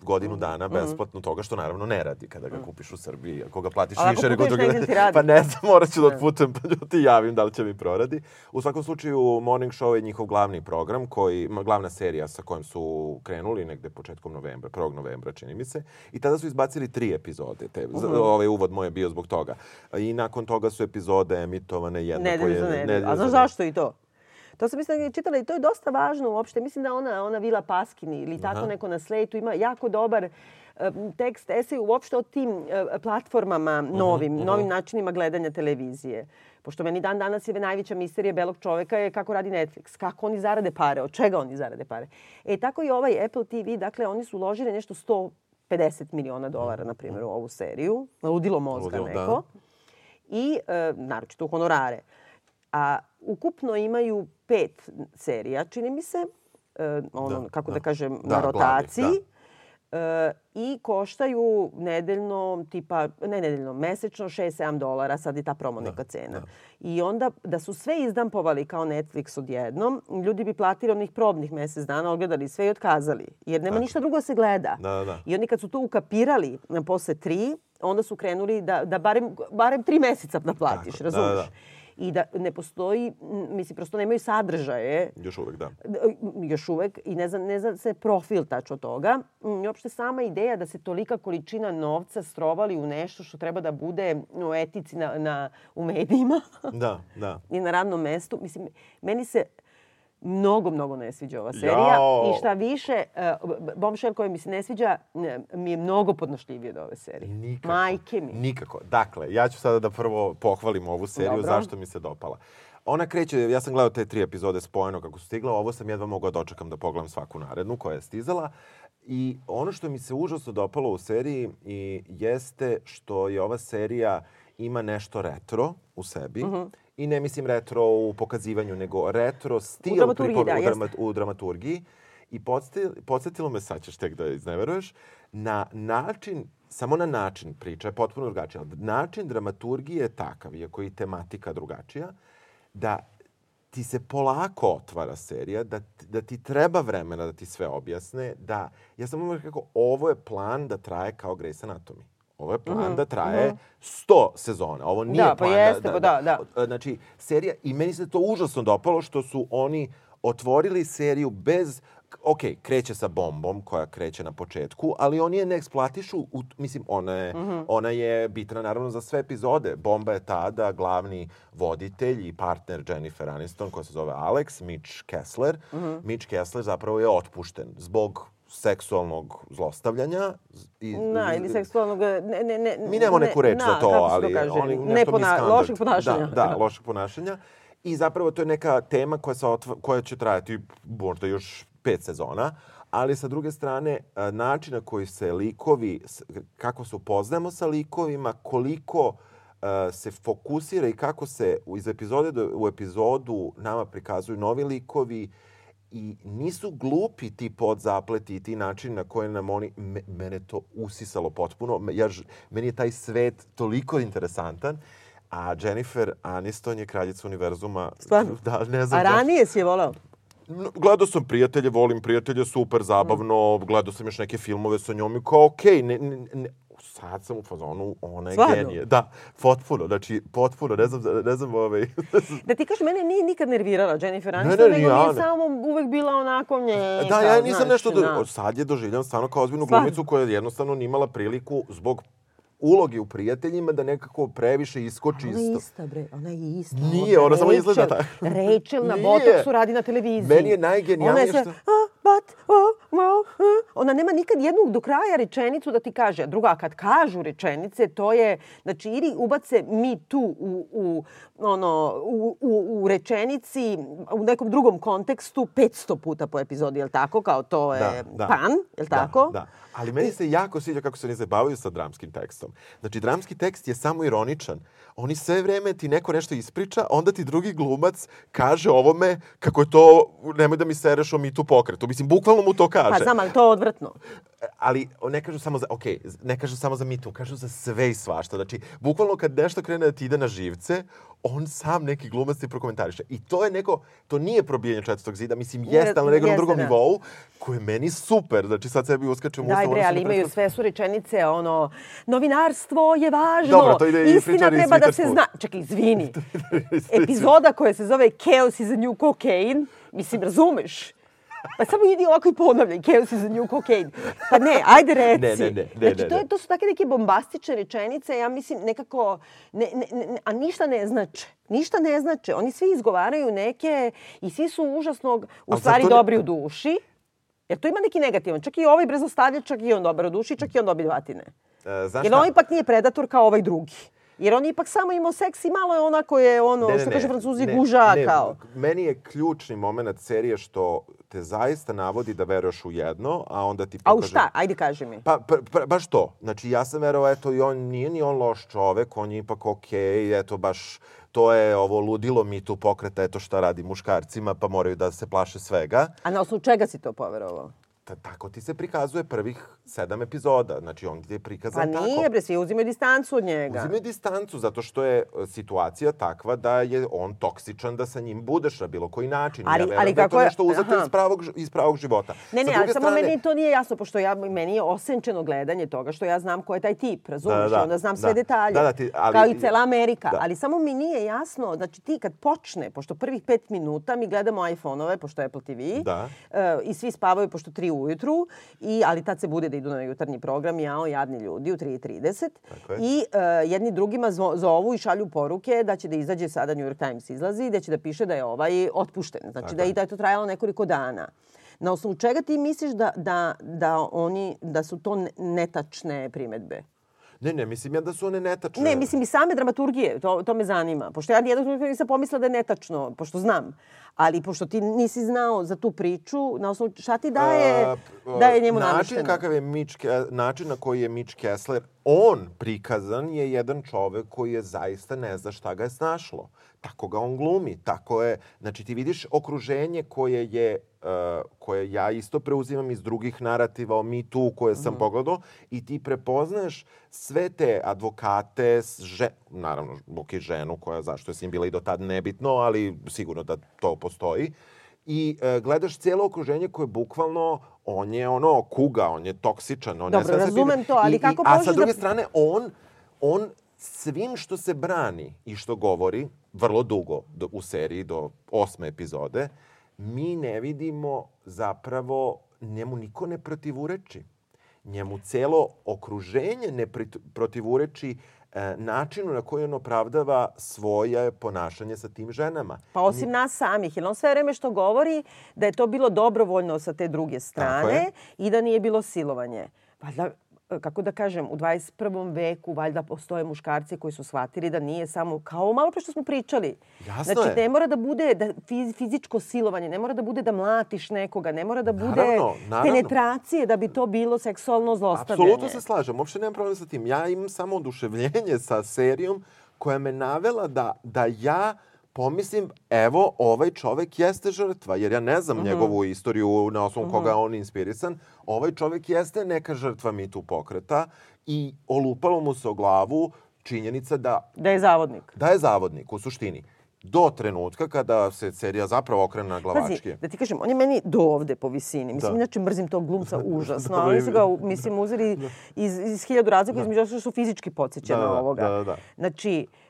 D: godinu dana besplatno toga, što naravno ne radi kada ga kupiš u Srbiji. Ako ga platiš
C: Ali
D: više nego
C: radi.
D: Pa ne znam, morat ću da otputujem pa da ti javim da li će mi proradi. U svakom slučaju, Morning Show je njihov glavni program, koji, glavna serija sa kojom su krenuli negde početkom novembra, 1. novembra čini mi se. I tada su izbacili tri epizode. Te,
C: Mhm.
D: z- Ovaj uvod moj je bio zbog toga. I nakon toga su epizode emitovane jedna
C: Nedelju za
D: jednu-
C: nedelju. A
D: za
C: znaš
D: nedelju.
C: zašto i to? To sam mislim da čitala i to je dosta važno uopšte. Mislim da ona, ona Vila Paskini ili tako
D: Aha.
C: neko na Slejtu ima jako dobar e, tekst, esej uopšte o tim e, platformama novim, novim načinima gledanja televizije. Pošto meni dan danas je najveća misterija belog čoveka je kako radi Netflix, kako oni zarade pare, od čega oni zarade pare. E tako i ovaj Apple TV, dakle oni su uložili nešto 150 miliona dolara, na primjer, u ovu seriju. Ludilo mozga
D: Ludilo, da.
C: neko. I e, naročito u honorare. A ukupno imaju pet serija, čini mi se, e, ono,
D: Da,
C: kako da,
D: da.
C: kažem,
D: Da,
C: na rotaciji. E, I koštaju nedeljno, tipa, ne nedeljno, mesečno 6-7 dolara, sad je ta promo neka cena.
D: da.
C: I onda, da su sve izdampovali kao Netflix odjednom, ljudi bi platili onih probnih mesec dana, odgledali sve i otkazali. Jer nema ništa drugo da se gleda.
D: Da, da, da.
C: I oni kad su to ukapirali na posle tri, onda su krenuli da, da barem, barem tri meseca naplatiš,
D: da,
C: razumeš?
D: da, da.
C: I da ne postoji, mislim, prosto nemaju sadržaje
D: Još uvek, da.
C: još uvek i ne zna, ne zna se profil tačno toga. Mm, I uopšte sama ideja da se tolika količina novca strovali u nešto što treba da bude u etici na, na, u medijima
D: Da, da.
C: i na radnom mestu. Mislim, meni se mnogo, mnogo ne sviđa ova serija.
D: Jao.
C: I šta više, uh, Bombshell koji mi se ne sviđa ne, mi je mnogo podnošljiviji od ove serije.
D: Nikako.
C: Majke mi.
D: Nikako. Dakle, ja ću sada da prvo pohvalim ovu seriju,
C: Dobro.
D: zašto mi se dopala. Ona kreće, ja sam gledao te tri epizode spojeno kako su stigle, ovo sam jedva mogao dočekam da pogledam svaku narednu koja je stizala. I ono što mi se užasno dopalo u seriji i jeste što je ova serija ima nešto retro u sebi.
C: Mhm.
D: I ne mislim retro u pokazivanju, nego retro stil
C: dramaturgiji,
D: pripove-
C: da,
D: u,
C: jeste.
D: drama, u dramaturgiji. I podsjetilo, me, sad ćeš tek da izneveruješ, na način, samo na način, priča je potpuno drugačija, ali način dramaturgije je takav, iako i tematika drugačija, da ti se polako otvara serija, da, da ti treba vremena da ti sve objasne, da, ja sam uvijek rekao, ovo je plan da traje kao Grey's Anatomy. Ovo je plan da traje 100 sezona. Ovo nije
C: Mhm, Da, pa
D: plan
C: jeste, pa da, da.
D: Znači, serija, i meni se to užasno dopalo što su oni otvorili seriju bez ok, kreće sa bombom koja kreće na početku, ali oni je ne eksploatišu, u, mislim, ona je,
C: Mhm.
D: ona je bitna naravno za sve epizode. Bomba je ta da glavni voditelj i partner Jennifer Aniston, koja se zove Alex, Mitch Kessler,
C: Mhm.
D: Mitch Kessler zapravo je otpušten zbog seksualnog zlostavljanja. I,
C: Da, ili seksualnog... Ne, ne, ne,
D: mi nemamo
C: ne-
D: neku reč
C: da,
D: za to,
C: se
D: ali
C: kaže,
D: oni
C: ne pona, lošeg ponašanja.
D: Da, da, lošeg ponašanja. I zapravo to je neka tema koja, se otva, koja će trajati možda još pet sezona. Ali sa druge strane, a, način na koji se likovi, kako se upoznamo sa likovima, koliko a, se fokusira i kako se iz epizode do, u epizodu nama prikazuju novi likovi i nisu glupi ti podzapleti i ti načini na koje nam oni... Me, mene to usisalo potpuno. Ja, meni je taj svet toliko interesantan. A Jennifer Aniston je kraljica univerzuma.
C: Stvarno?
D: Da, ne znam
C: A ranije si je volao?
D: Gledao sam prijatelje, volim prijatelje, super, zabavno. Gledao sam još neke filmove sa njom i kao, okej, ne, ne, ne, sad sam u fazonu, ona je
C: Stvarno?
D: genije. Da, potpuno, znači, potpuno, ne znam, ne znam, ovaj,
C: Da ti kažeš, mene nije nikad nervirala Jennifer
D: Ne,
C: Aniston,
D: ne, ni
C: nego mi
D: ja
C: je
D: ne.
C: samo uvek bila onako nje.
D: Da, ja nisam nešto... Do...
C: Da.
D: Sad je doživljam stvarno kao ozbiljnu glumicu koja je jednostavno nimala priliku zbog uloge u prijateljima da nekako previše iskoči
C: Ona je
D: isto.
C: ista, bre. Ona je ista.
D: Nije, ona samo izgleda tako.
C: Rachel na
D: Nije.
C: Botoxu radi na televiziji.
D: Meni je najgenijalnije
C: Ona je sve,
D: što-
C: a, but, oh, well, uh. Ona nema nikad jednu do kraja rečenicu da ti kaže. Druga, kad kažu rečenice, to je, znači, ili ubace me tu u, u, ono, u, u, u rečenici, u nekom drugom kontekstu, 500 puta po epizodi, jel tako? Kao to je pan, jel tako?
D: Da, da. Ali meni se jako sviđa kako se oni zabavaju sa dramskim tekstom. Znači, dramski tekst je samo ironičan. Oni sve vreme ti neko nešto ispriča, onda ti drugi glumac kaže ovome kako je to, nemoj da mi sereš o mitu pokretu. Mislim, bukvalno mu to kaže.
C: Pa znam, ali to je odvratno.
D: ali ne kažu samo za, ok, ne kažu samo za mitu, kažu za sve i svašta. Znači, bukvalno kad nešto krene da ti ide na živce, on sam neki glumac ti prokomentariše. I to je neko, to nije probijanje četvrtog zida, mislim, jeste, ali
C: jeste,
D: drugom
C: da.
D: nivou, koje je meni super. Znači, sad sebi uskačem u
C: Daj bre, ali imaju sve su rečenice, ono, novinarstvo je važno,
D: Dobro, to ide
C: istina treba da se zna. Čekaj, izvini. Epizoda koja se zove Chaos is a new cocaine, mislim, razumeš? Pa samo idi ovako i ponavljaj, chaos is the new cocaine. Pa ne, ajde reci.
D: Ne, ne, ne, ne,
C: znači,
D: ne,
C: to, je,
D: ne.
C: to su takve neke bombastične rečenice, ja mislim nekako, ne, ne, ne, a ništa ne znače. Ništa ne znače. Oni svi izgovaraju neke i svi su užasno, u
D: Ali
C: stvari,
D: ne-
C: dobri u duši. Jer to ima neki negativan. Čak i ovaj brezostavljač, čak i on dobar u duši, čak i on dobije batine.
D: E, znaš
C: Jer on ipak nije predator kao ovaj drugi. Jer on ipak samo imao seks i malo je onako je ono, što kaže francuzi, guža
D: ne,
C: kao.
D: Meni je ključni moment serije što te zaista navodi da veruješ u jedno, a onda ti
C: A u
D: pokaže...
C: šta? Ajde kaži mi.
D: Pa, pa, pa, baš to. Znači, ja sam verovao, eto, i on nije ni on loš čovek, on je ipak okej, eto, baš to je ovo ludilo mi tu pokreta, eto šta radi muškarcima, pa moraju da se plaše svega.
C: A na osnovu čega si to poverovao?
D: Ta, tako ti se prikazuje prvih sedam epizoda. Znači, on ti je
C: Pa
D: prikazan tako.
C: nije, bre, svi uzimaju distancu od njega.
D: Uzimaju distancu zato što je e, situacija takva da je on toksičan da sa njim budeš na bilo koji način.
C: Ali-
D: ja verujem
C: ali
D: da
C: kako
D: to
C: je-
D: nešto uzeto iz pravog, iz pravog života.
C: Ne, ne, ali samo
D: strane-
C: meni to nije jasno, pošto ja, meni je osenčeno gledanje toga što ja znam ko je taj tip, razumiješ?
D: Da, da, da.
C: Onda znam sve
D: Da.
C: detalje.
D: Da, da, ti- ali-
C: Kao i cela Amerika.
D: Da.
C: Ali samo mi nije jasno, znači ti kad počne, pošto prvih pet minuta mi gledamo iPhone-ove, pošto je Apple TV,
D: Da.
C: e, i svi spavaju pošto tri ujutru, i, ali tad se bude da idu na jutarnji program, jao, jadni ljudi, u 3.30.
D: Tako je.
C: I e, jedni drugima zo- zovu i šalju poruke da će da izađe sada New York Times izlazi, da će da piše da je ovaj otpušten. Znači
D: Tako
C: da, i da je to trajalo nekoliko dana. Na osnovu čega ti misliš da, da, da, oni, da su to ne- netačne primetbe?
D: Ne, ne, mislim ja da su one netačne.
C: Ne, mislim i same dramaturgije, to, to me zanima. Pošto ja nijednog trenutka nisam pomislila da je netačno, pošto znam. Ali pošto ti nisi znao za tu priču, na osnovu šta ti daje,
D: A,
C: da je njemu
D: način
C: namješteno?
D: kakav je Mitch, način na koji je Mitch Kessler, on prikazan je jedan čovek koji je zaista ne zna šta ga je snašlo. Tako ga on glumi, tako je, znači ti vidiš okruženje koje je koje ja isto preuzimam iz drugih narativa o Too koje sam
C: Mhm.
D: pogledao i ti prepoznaješ sve te advokate, že, naravno, bok i ženu koja, zašto je s njim bila i do tad nebitno, ali sigurno da to postoji. I e, gledaš cijelo okruženje koje bukvalno, on je ono kuga, on je toksičan. On
C: Dobro,
D: ne da
C: razumem to, ali
D: I,
C: kako
D: i, A
C: možeš
D: sa druge
C: da-
D: strane, on, on svim što se brani i što govori, vrlo dugo do, u seriji, do osme epizode, mi ne vidimo zapravo, njemu niko ne protivureči. Njemu celo okruženje ne protivureči e, načinu na koji on opravdava svoje ponašanje sa tim ženama.
C: Pa osim nas samih, jer on sve vreme što govori da je to bilo dobrovoljno sa te druge strane i da nije bilo silovanje. E, kako da kažem, u 21. veku valjda postoje muškarci koji su shvatili da nije samo, kao malo pre što smo pričali.
D: Jasno
C: znači,
D: je.
C: ne mora da bude da fiz- fizičko silovanje, ne mora da bude da mlatiš nekoga, ne mora da bude
D: Naravno, naravno.
C: penetracije da bi to bilo seksualno zlostavljanje.
D: Apsolutno se slažem, uopšte nemam problem sa tim. Ja imam samo oduševljenje sa serijom koja me navela da, da ja pomislim, evo, ovaj čovek jeste žrtva, jer ja ne znam njegovu istoriju na osnovu koga je on inspirisan. Ovaj čovek jeste neka žrtva mi tu pokreta i olupalo mu se o glavu činjenica da,
C: Da je zavodnik.
D: da je zavodnik u suštini. Do trenutka kada se serija zapravo okrene na glavačke.
C: Pazi, da ti kažem, on je meni do ovde po visini. Mislim,
D: Da.
C: inače mrzim tog glumca užasno.
D: Dobro,
C: ali su ga, u- mislim, uzeli iz, iz hiljadu razloga, između ostalog što su fizički podsjeća
D: Da, da,
C: ovoga.
D: da, da, da.
C: Znači, e,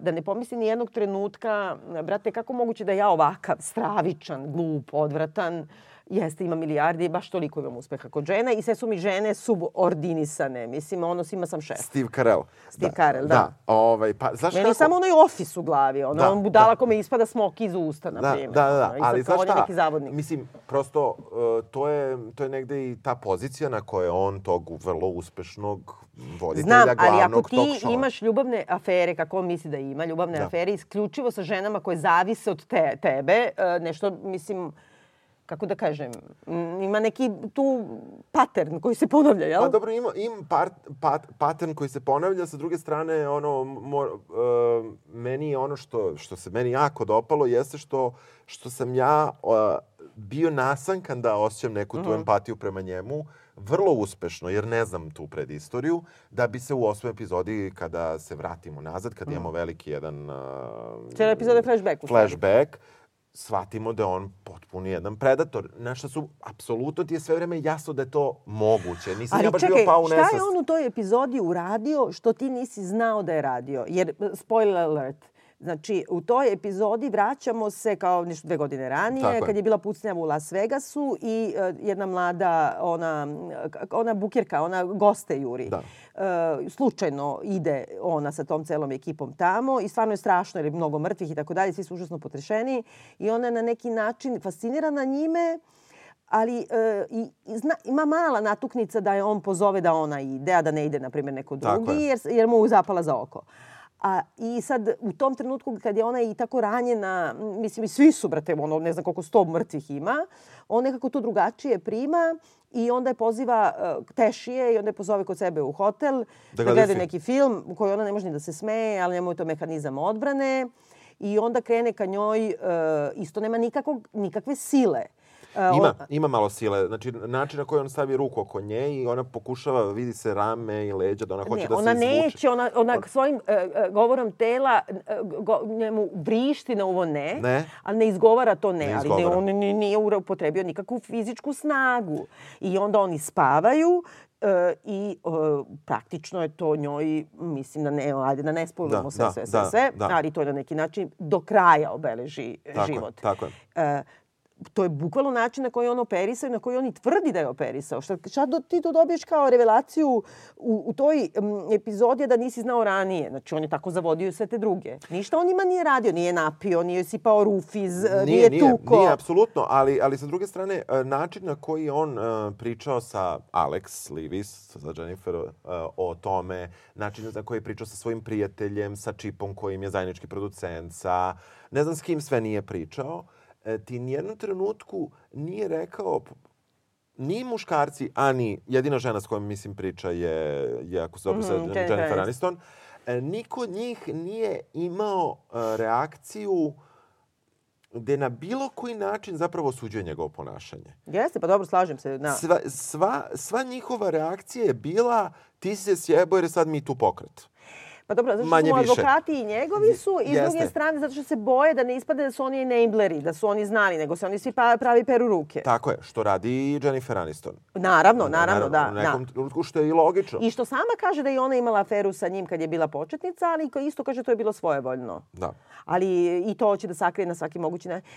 C: da ne pomisli ni jednog trenutka, brate, kako moguće da ja ovakav, stravičan, glup, odvratan, jeste, ima milijardi, baš toliko imam uspeha kod žena i sve su mi žene subordinisane. Mislim, ono, svima sam šef.
D: Steve Carell.
C: Steve Carell, da.
D: Da, ovaj, pa, znaš
C: Meni
D: kako?
C: samo onaj ofis u glavi, ono,
D: Da,
C: on budala
D: da.
C: kome ispada smoki iz usta, na
D: Da,
C: primjer.
D: da, da,
C: ono, sad
D: ali znaš šta?
C: neki zavodnik.
D: Mislim, prosto, uh, to, je, to je negde i ta pozicija na kojoj on tog vrlo uspešnog voditelja
C: Znam, ali ako
D: glavnog
C: ti imaš ljubavne afere, kako on misli da ima, ljubavne
D: Da.
C: afere isključivo sa ženama koje zavise od te, tebe, e, nešto, mislim, kako da kažem, ima neki tu pattern koji se ponavlja, jel?
D: Pa dobro, ima, ima part, pat, pattern koji se ponavlja, sa druge strane, ono, mor, uh, meni ono što, što se meni jako dopalo jeste što, što sam ja uh, bio nasankan da osjećam neku
C: Mhm.
D: tu empatiju prema njemu, vrlo uspešno, jer ne znam tu predistoriju, da bi se u osmoj epizodi, kada se vratimo nazad, kad imamo veliki jedan... Uh,
C: Cijela epizoda je flashback, u.
D: Flashback, shvatimo da je on potpuni jedan predator. Šta su, apsolutno ti je sve vreme jasno da je to moguće. Nisam ja
C: Ali
D: baš
C: čekaj,
D: bio pao u
C: šta
D: nesvest.
C: je on u toj epizodi uradio što ti nisi znao da je radio? Jer, spoiler alert, Znači, u toj epizodi vraćamo se kao nešto dve godine ranije,
D: Tako je.
C: kad je bila pucnjava u Las Vegasu i uh, jedna mlada, ona, ona bukirka, ona goste juri.
D: Da.
C: Uh, slučajno ide ona sa tom celom ekipom tamo i stvarno je strašno jer je mnogo mrtvih i tako dalje, svi su užasno potrešeni i ona je na neki način fascinirana njime, ali e, i, zna, ima mala natuknica da je on pozove da ona ide, a da ne ide, na primjer, neko drugi,
D: je.
C: jer, jer mu zapala za oko. A, I sad, u tom trenutku kad je ona i tako ranjena, mislim, i svi su, brate, ono, ne znam koliko sto mrtvih ima, on nekako to drugačije prima i onda je poziva uh, tešije i onda je pozove kod sebe u hotel da,
D: gledaju film.
C: neki film u koji ona ne može ni da se smeje, ali njemu je to mehanizam odbrane i onda krene ka njoj, uh, isto nema nikakvog, nikakve sile. Uh,
D: Ima,
C: on-
D: ima malo sile. Znači, način na koji on stavi ruku oko nje i ona pokušava, vidi se rame i leđa, da ona hoće
C: ne,
D: da
C: ona
D: se izvuče.
C: neće, ona, ona svojim e, e, govorom tela e, go, njemu vrišti na ovo ne,
D: Ne.
C: ali ne izgovara to ne,
D: Ne
C: ali ne, on ni- nije upotrebio nikakvu fizičku snagu. I onda oni spavaju e, i e, praktično je to njoj, mislim da ne, ajde da ne spojimo
D: Da,
C: sve,
D: da,
C: sve, sve,
D: da,
C: sve,
D: da.
C: ali to je na neki način do kraja obeleži
D: Tako je,
C: život.
D: tako je.
C: E, to je bukvalno način na koji on operisao i na koji on i tvrdi da je operisao. Šta, šta do, ti to dobiješ kao revelaciju u, u toj m, epizodi da nisi znao ranije. Znači, on je tako zavodio sve te druge. Ništa on njima nije radio. Nije napio, nije sipao rufiz, nije, nije tuko.
D: Nije, apsolutno, ali, ali sa druge strane, e, način na koji je on e, pričao sa Alex Livis, sa Jennifer, e, o tome, način na koji je pričao sa svojim prijateljem, sa Čipom kojim je zajednički producent, sa ne znam s kim sve nije pričao, e, ti nijednom trenutku nije rekao, ni muškarci, a ni jedina žena s kojom mislim priča je, je ako se dobro mm
C: Jennifer
D: Jennifer
C: Aniston.
D: Aniston, e, niko od njih nije imao e, reakciju gde na bilo koji način zapravo osuđuje njegovo ponašanje.
C: Jeste, pa dobro, slažem se. Da.
D: Sva, sva, sva njihova reakcija je bila ti si se sjebo jer je sad mi tu pokret.
C: Pa dobro, zato što su mu
D: više.
C: advokati i njegovi su i s druge strane zato što se boje da ne ispade da su oni enableri, da su oni znali, nego se oni svi pa, pravi peru ruke.
D: Tako je, što radi i Jennifer Aniston.
C: Naravno, naravno, da.
D: U nekom
C: da.
D: trenutku što je i logično.
C: I što sama kaže da je ona imala aferu sa njim kad je bila početnica, ali isto kaže to je bilo svojevoljno.
D: Da.
C: Ali i to hoće da sakrije na svaki mogući način.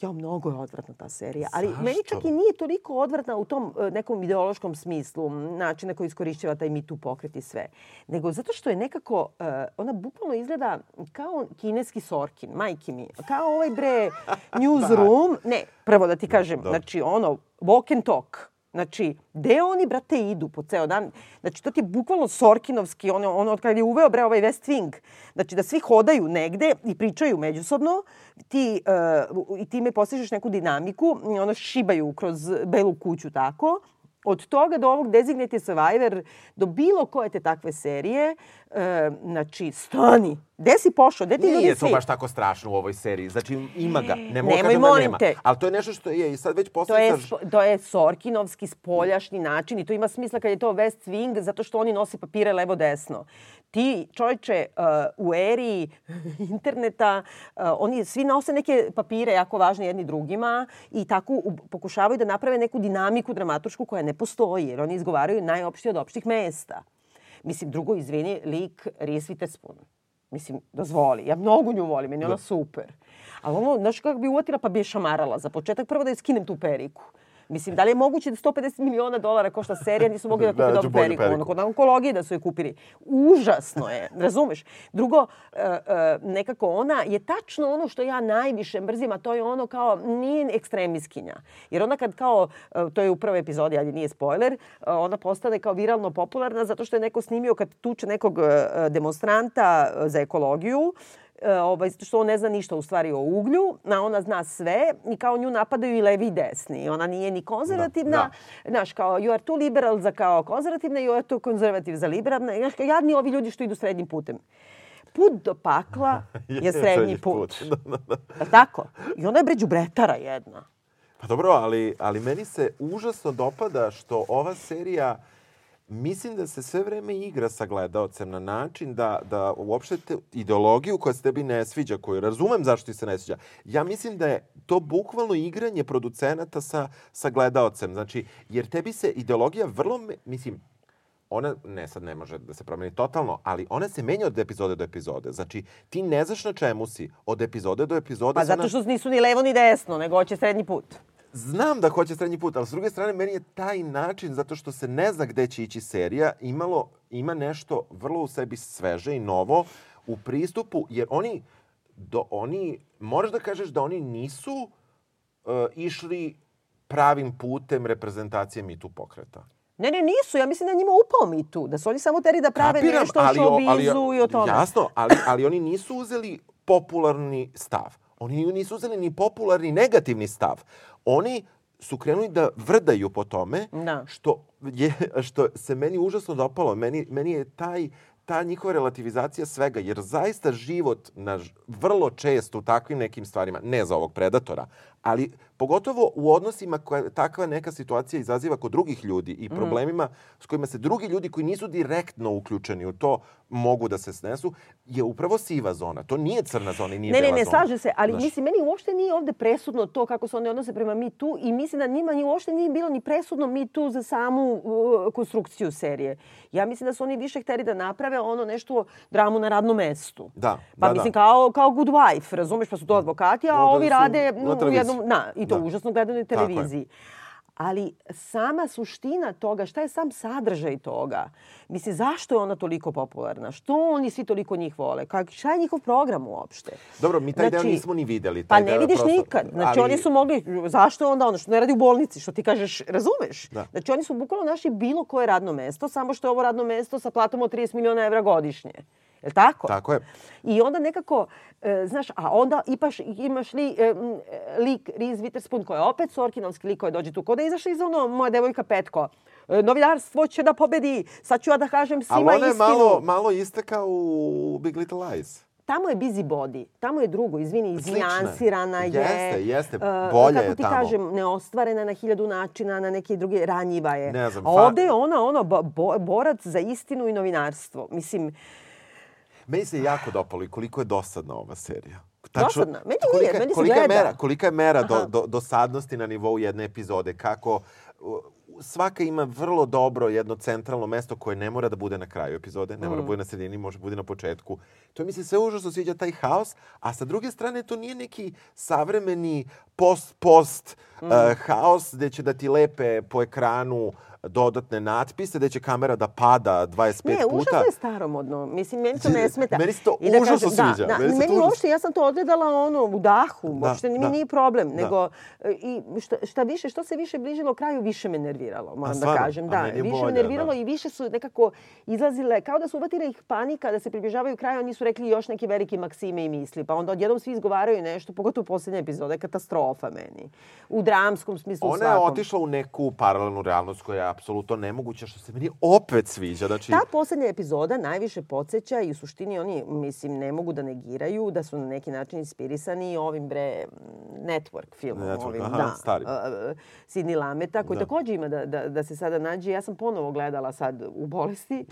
C: Jo, mnogo je odvratna ta serija. Ali
D: Zašto?
C: meni čak i nije toliko odvratna u tom e, nekom ideološkom smislu, način na koji iskorišćava taj Too pokret i sve. Nego zato što je nekako, e, ona bukvalno izgleda kao kineski Sorkin, majki mi. Kao ovaj bre newsroom. Ne, prvo da ti kažem,
D: Dobro.
C: znači ono, walk and talk. Znači, gde oni, brate, idu po ceo dan? Znači, to ti je bukvalno Sorkinovski, ono, ono od kada je uveo, bre, ovaj West Wing. Znači, da svi hodaju negde i pričaju međusobno, ti, uh, i time postižeš neku dinamiku, ono šibaju kroz belu kuću tako. Od toga do ovog Designated Survivor, do bilo koje te takve serije, e, znači, stani. Gde si pošao? Gde ti ljudi
D: Nije to baš tako strašno u ovoj seriji. Znači, ima ga. Ne mogu
C: Nemoj,
D: da nema.
C: te.
D: Ali to je nešto što je i sad već
C: To je, to je Sorkinovski spoljašnji način i to ima smisla kad je to West Wing zato što oni nose papire levo-desno. Ti, čovječe, uh, u eri interneta, uh, oni svi nose neke papire jako važne jedni drugima i tako pokušavaju da naprave neku dinamiku dramatušku koja ne postoji jer oni izgovaraju najopštije od opštih mesta. Mislim, drugo, izvini, lik Reese Witherspoon. Mislim, dozvoli. Ja mnogo nju volim, meni je ona super. Ali ono, znaš kako bi uvatila pa bi je šamarala. Za početak prvo da je skinem tu periku. Mislim, da li je moguće da 150 miliona dolara košta serija, nisu mogli da kupe
D: Da,
C: da,
D: ću
C: dobru
D: bolju
C: periku.
D: periku.
C: Ono, kod onkologije da su je kupili. Užasno je, razumeš? Drugo, e, e, nekako ona je tačno ono što ja najviše mrzim, a to je ono kao, nije ekstremiskinja. Jer ona kad kao, e, to je u prvoj epizodi, ali nije spoiler, ona postane kao viralno popularna zato što je neko snimio kad tuče nekog demonstranta za ekologiju ovaj, zato što on ne zna ništa u stvari o uglju, a ona zna sve i kao nju napadaju i levi i desni. Ona nije ni konzervativna,
D: Da,
C: znaš, kao you are too liberal za kao konzervativna, you are too konzervativ za liberalna. Znaš, kao jadni ovi ljudi što idu srednjim putem. Put do pakla je srednji put.
D: Da, da, da.
C: Jel tako? I ona je bre đubretara jedna.
D: Pa dobro, ali, ali meni se užasno dopada što ova serija mislim da se sve vreme igra sa gledaocem na način da, da uopšte te ideologiju koja se tebi ne sviđa, koju razumem zašto ti se ne sviđa, ja mislim da je to bukvalno igranje producenata sa, sa gledaocem. Znači, jer tebi se ideologija vrlo, mislim, ona, ne sad ne može da se promeni totalno, ali ona se menja od epizode do epizode. Znači, ti ne znaš na čemu si od epizode do epizode.
C: Pa zato što nisu ni levo ni desno, nego hoće srednji put.
D: Znam da hoće srednji put, ali s druge strane meni je taj način, zato što se ne zna gde će ići serija, imalo, ima nešto vrlo u sebi sveže i novo u pristupu, jer oni, do, oni moraš da kažeš da oni nisu uh, išli pravim putem reprezentacije Mi Tu pokreta.
C: Ne, ne, nisu. Ja mislim da njima upao mi tu. Da su oni samo teri da prave
D: Kapiram,
C: nešto o showbizu i o tome.
D: Jasno, ali, ali oni nisu uzeli popularni stav. Oni nisu uzeli ni popularni negativni stav. Oni su krenuli da vrdaju po tome
C: Da.
D: što, je, što se meni užasno dopalo. Meni, meni je taj ta njihova relativizacija svega, jer zaista život na, vrlo često u takvim nekim stvarima, ne za ovog predatora, ali pogotovo u odnosima koja takva neka situacija izaziva kod drugih ljudi
C: Mhm.
D: i problemima s kojima se drugi ljudi koji nisu direktno uključeni u to mogu da se snesu, je upravo siva zona. To nije crna zona i nije
C: Ne, ne,
D: bela
C: ne,
D: zona.
C: slaže se, ali
D: Znaš,
C: mislim, meni uopšte nije ovde presudno to kako se one odnose prema Mi Tu i mislim da njima ni uopšte nije bilo ni presudno Mi Tu za samu uh, konstrukciju serije. Ja mislim da su oni više hteli da naprave ono nešto dramu na radnom mestu.
D: Da,
C: Pa
D: da,
C: mislim,
D: da.
C: kao, kao Good Wife, razumeš, pa su to advokati, a
D: No, da
C: ovi
D: su
C: rade
D: na
C: u jednom, na, i to
D: Da.
C: užasno gledanoj
D: Tako je.
C: televiziji. Ali sama suština toga, šta je sam sadržaj toga? Mislim, zašto je ona toliko popularna? Što oni svi toliko njih vole? Kak, šta je njihov program uopšte?
D: Dobro, mi taj deo
C: Znači,
D: nismo ni videli.
C: Pa
D: taj
C: ne
D: deo je
C: vidiš
D: prosto-
C: nikad. Znači,
D: ali-
C: oni su mogli, zašto onda ono što ne radi u bolnici, što ti kažeš, razumeš?
D: Da.
C: Znači, oni su bukvalno našli bilo koje radno mesto, samo što je ovo radno mesto sa platom od 30 miliona evra godišnje. Je tako?
D: Tako je.
C: I onda nekako, e, znaš, a onda ipaš, imaš li e, lik Reese Witherspoon koja je opet sorkinovski lik koji dođe tu. Kod da je izašla iz ono, moja devojka Petko. E, novinarstvo će da pobedi. Sad ću ja da kažem
D: Ali
C: svima
D: ona je
C: istinu.
D: malo, malo isteka u Big Little Lies.
C: Tamo je busybody. Tamo je drugo, izvini, iznijansirana je.
D: Jeste, jeste,
C: e, kako
D: je
C: ti
D: tamo.
C: kažem, neostvarena na hiljadu načina, na neke druge, ranjiva je.
D: Ne znam,
C: A ovde je ona, ono, bo, bo- borac za istinu i novinarstvo. Mislim,
D: Meni se jako dopalo i koliko je dosadna ova serija.
C: Dosadna? Meni nije,
D: kolika,
C: meni se
D: kolika je
C: gleda.
D: mera, kolika je mera do, do, dosadnosti na nivou jedne epizode, kako uh, svaka ima vrlo dobro jedno centralno mesto koje ne mora da bude na kraju epizode, ne
C: Mm.
D: mora da bude na sredini, može da bude na početku. To mi se sve užasno sviđa taj haos, a sa druge strane to nije neki savremeni post-post
C: Mm.
D: uh, haos gde će da ti lepe po ekranu dodatne natpise, gde će kamera da pada 25
C: Ne,
D: puta.
C: užasno je staromodno. Mislim, meni to ne smeta.
D: Meni se to
C: I da
D: užasno
C: kažem,
D: sviđa.
C: Da, da,
D: Meni
C: meni uopšte, ja sam to odgledala ono, u dahu.
D: Da,
C: uopšte mi
D: da.
C: nije problem.
D: Da.
C: Nego, e, i šta, šta više, što se više bližilo kraju, više me nerviralo, moram da
D: stvarno?
C: kažem.
D: A
C: Da,
D: meni je
C: više
D: bolje,
C: me nerviralo
D: da.
C: i više su nekako izlazile, kao da su uvatile ih panika da se približavaju kraju, oni su rekli još neke velike maksime i misli. Pa onda odjednom svi izgovaraju nešto, pogotovo u poslednje epizode, katastrofa meni. U dramskom smislu u
D: Ona je
C: svakom.
D: otišla u neku paralelnu realnost koja apsolutno nemoguća, što se meni opet sviđa. Znači,
C: Ta poslednja epizoda najviše podsjeća i u suštini oni, mislim, ne mogu da negiraju da su na neki način inspirisani ovim bre network filmom.
D: Network,
C: ovim,
D: aha,
C: da,
D: stari.
C: uh, Sidney Lameta, koji
D: Da.
C: takođe ima da, da, da se sada nađe. Ja sam ponovo gledala sad u bolesti.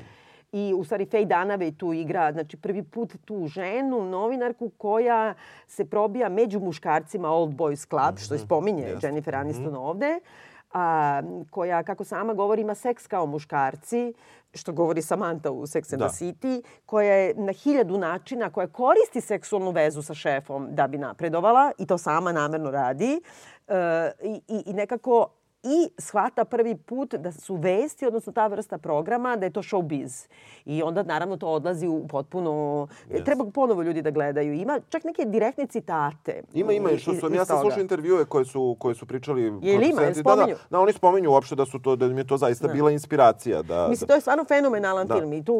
C: I u stvari Faye Dunaway tu igra, znači prvi put tu ženu, novinarku koja se probija među muškarcima Old Boys Club, što je spominje
D: Mhm. Jeste.
C: Jennifer Aniston ovde a, koja, kako sama govori, ima seks kao muškarci, što govori Samantha u Sex and
D: Da.
C: the City, koja je na hiljadu načina, koja koristi seksualnu vezu sa šefom da bi napredovala i to sama namerno radi. E, i, i, I nekako i shvata prvi put da su vesti, odnosno ta vrsta programa, da je to showbiz. I onda naravno to odlazi u potpuno...
D: Yes.
C: Treba ponovo ljudi da gledaju. Ima čak neke direktne citate.
D: Ima, ima, što sam,
C: iz
D: ja sam slušao intervjue koje su, koje su pričali...
C: Jel ima? Jel
D: producenti. da, da, da, oni spominju uopšte da, su to, da im je to zaista bila inspiracija. Da,
C: Mislim,
D: da,
C: to je stvarno fenomenalan
D: Da.
C: film i tu,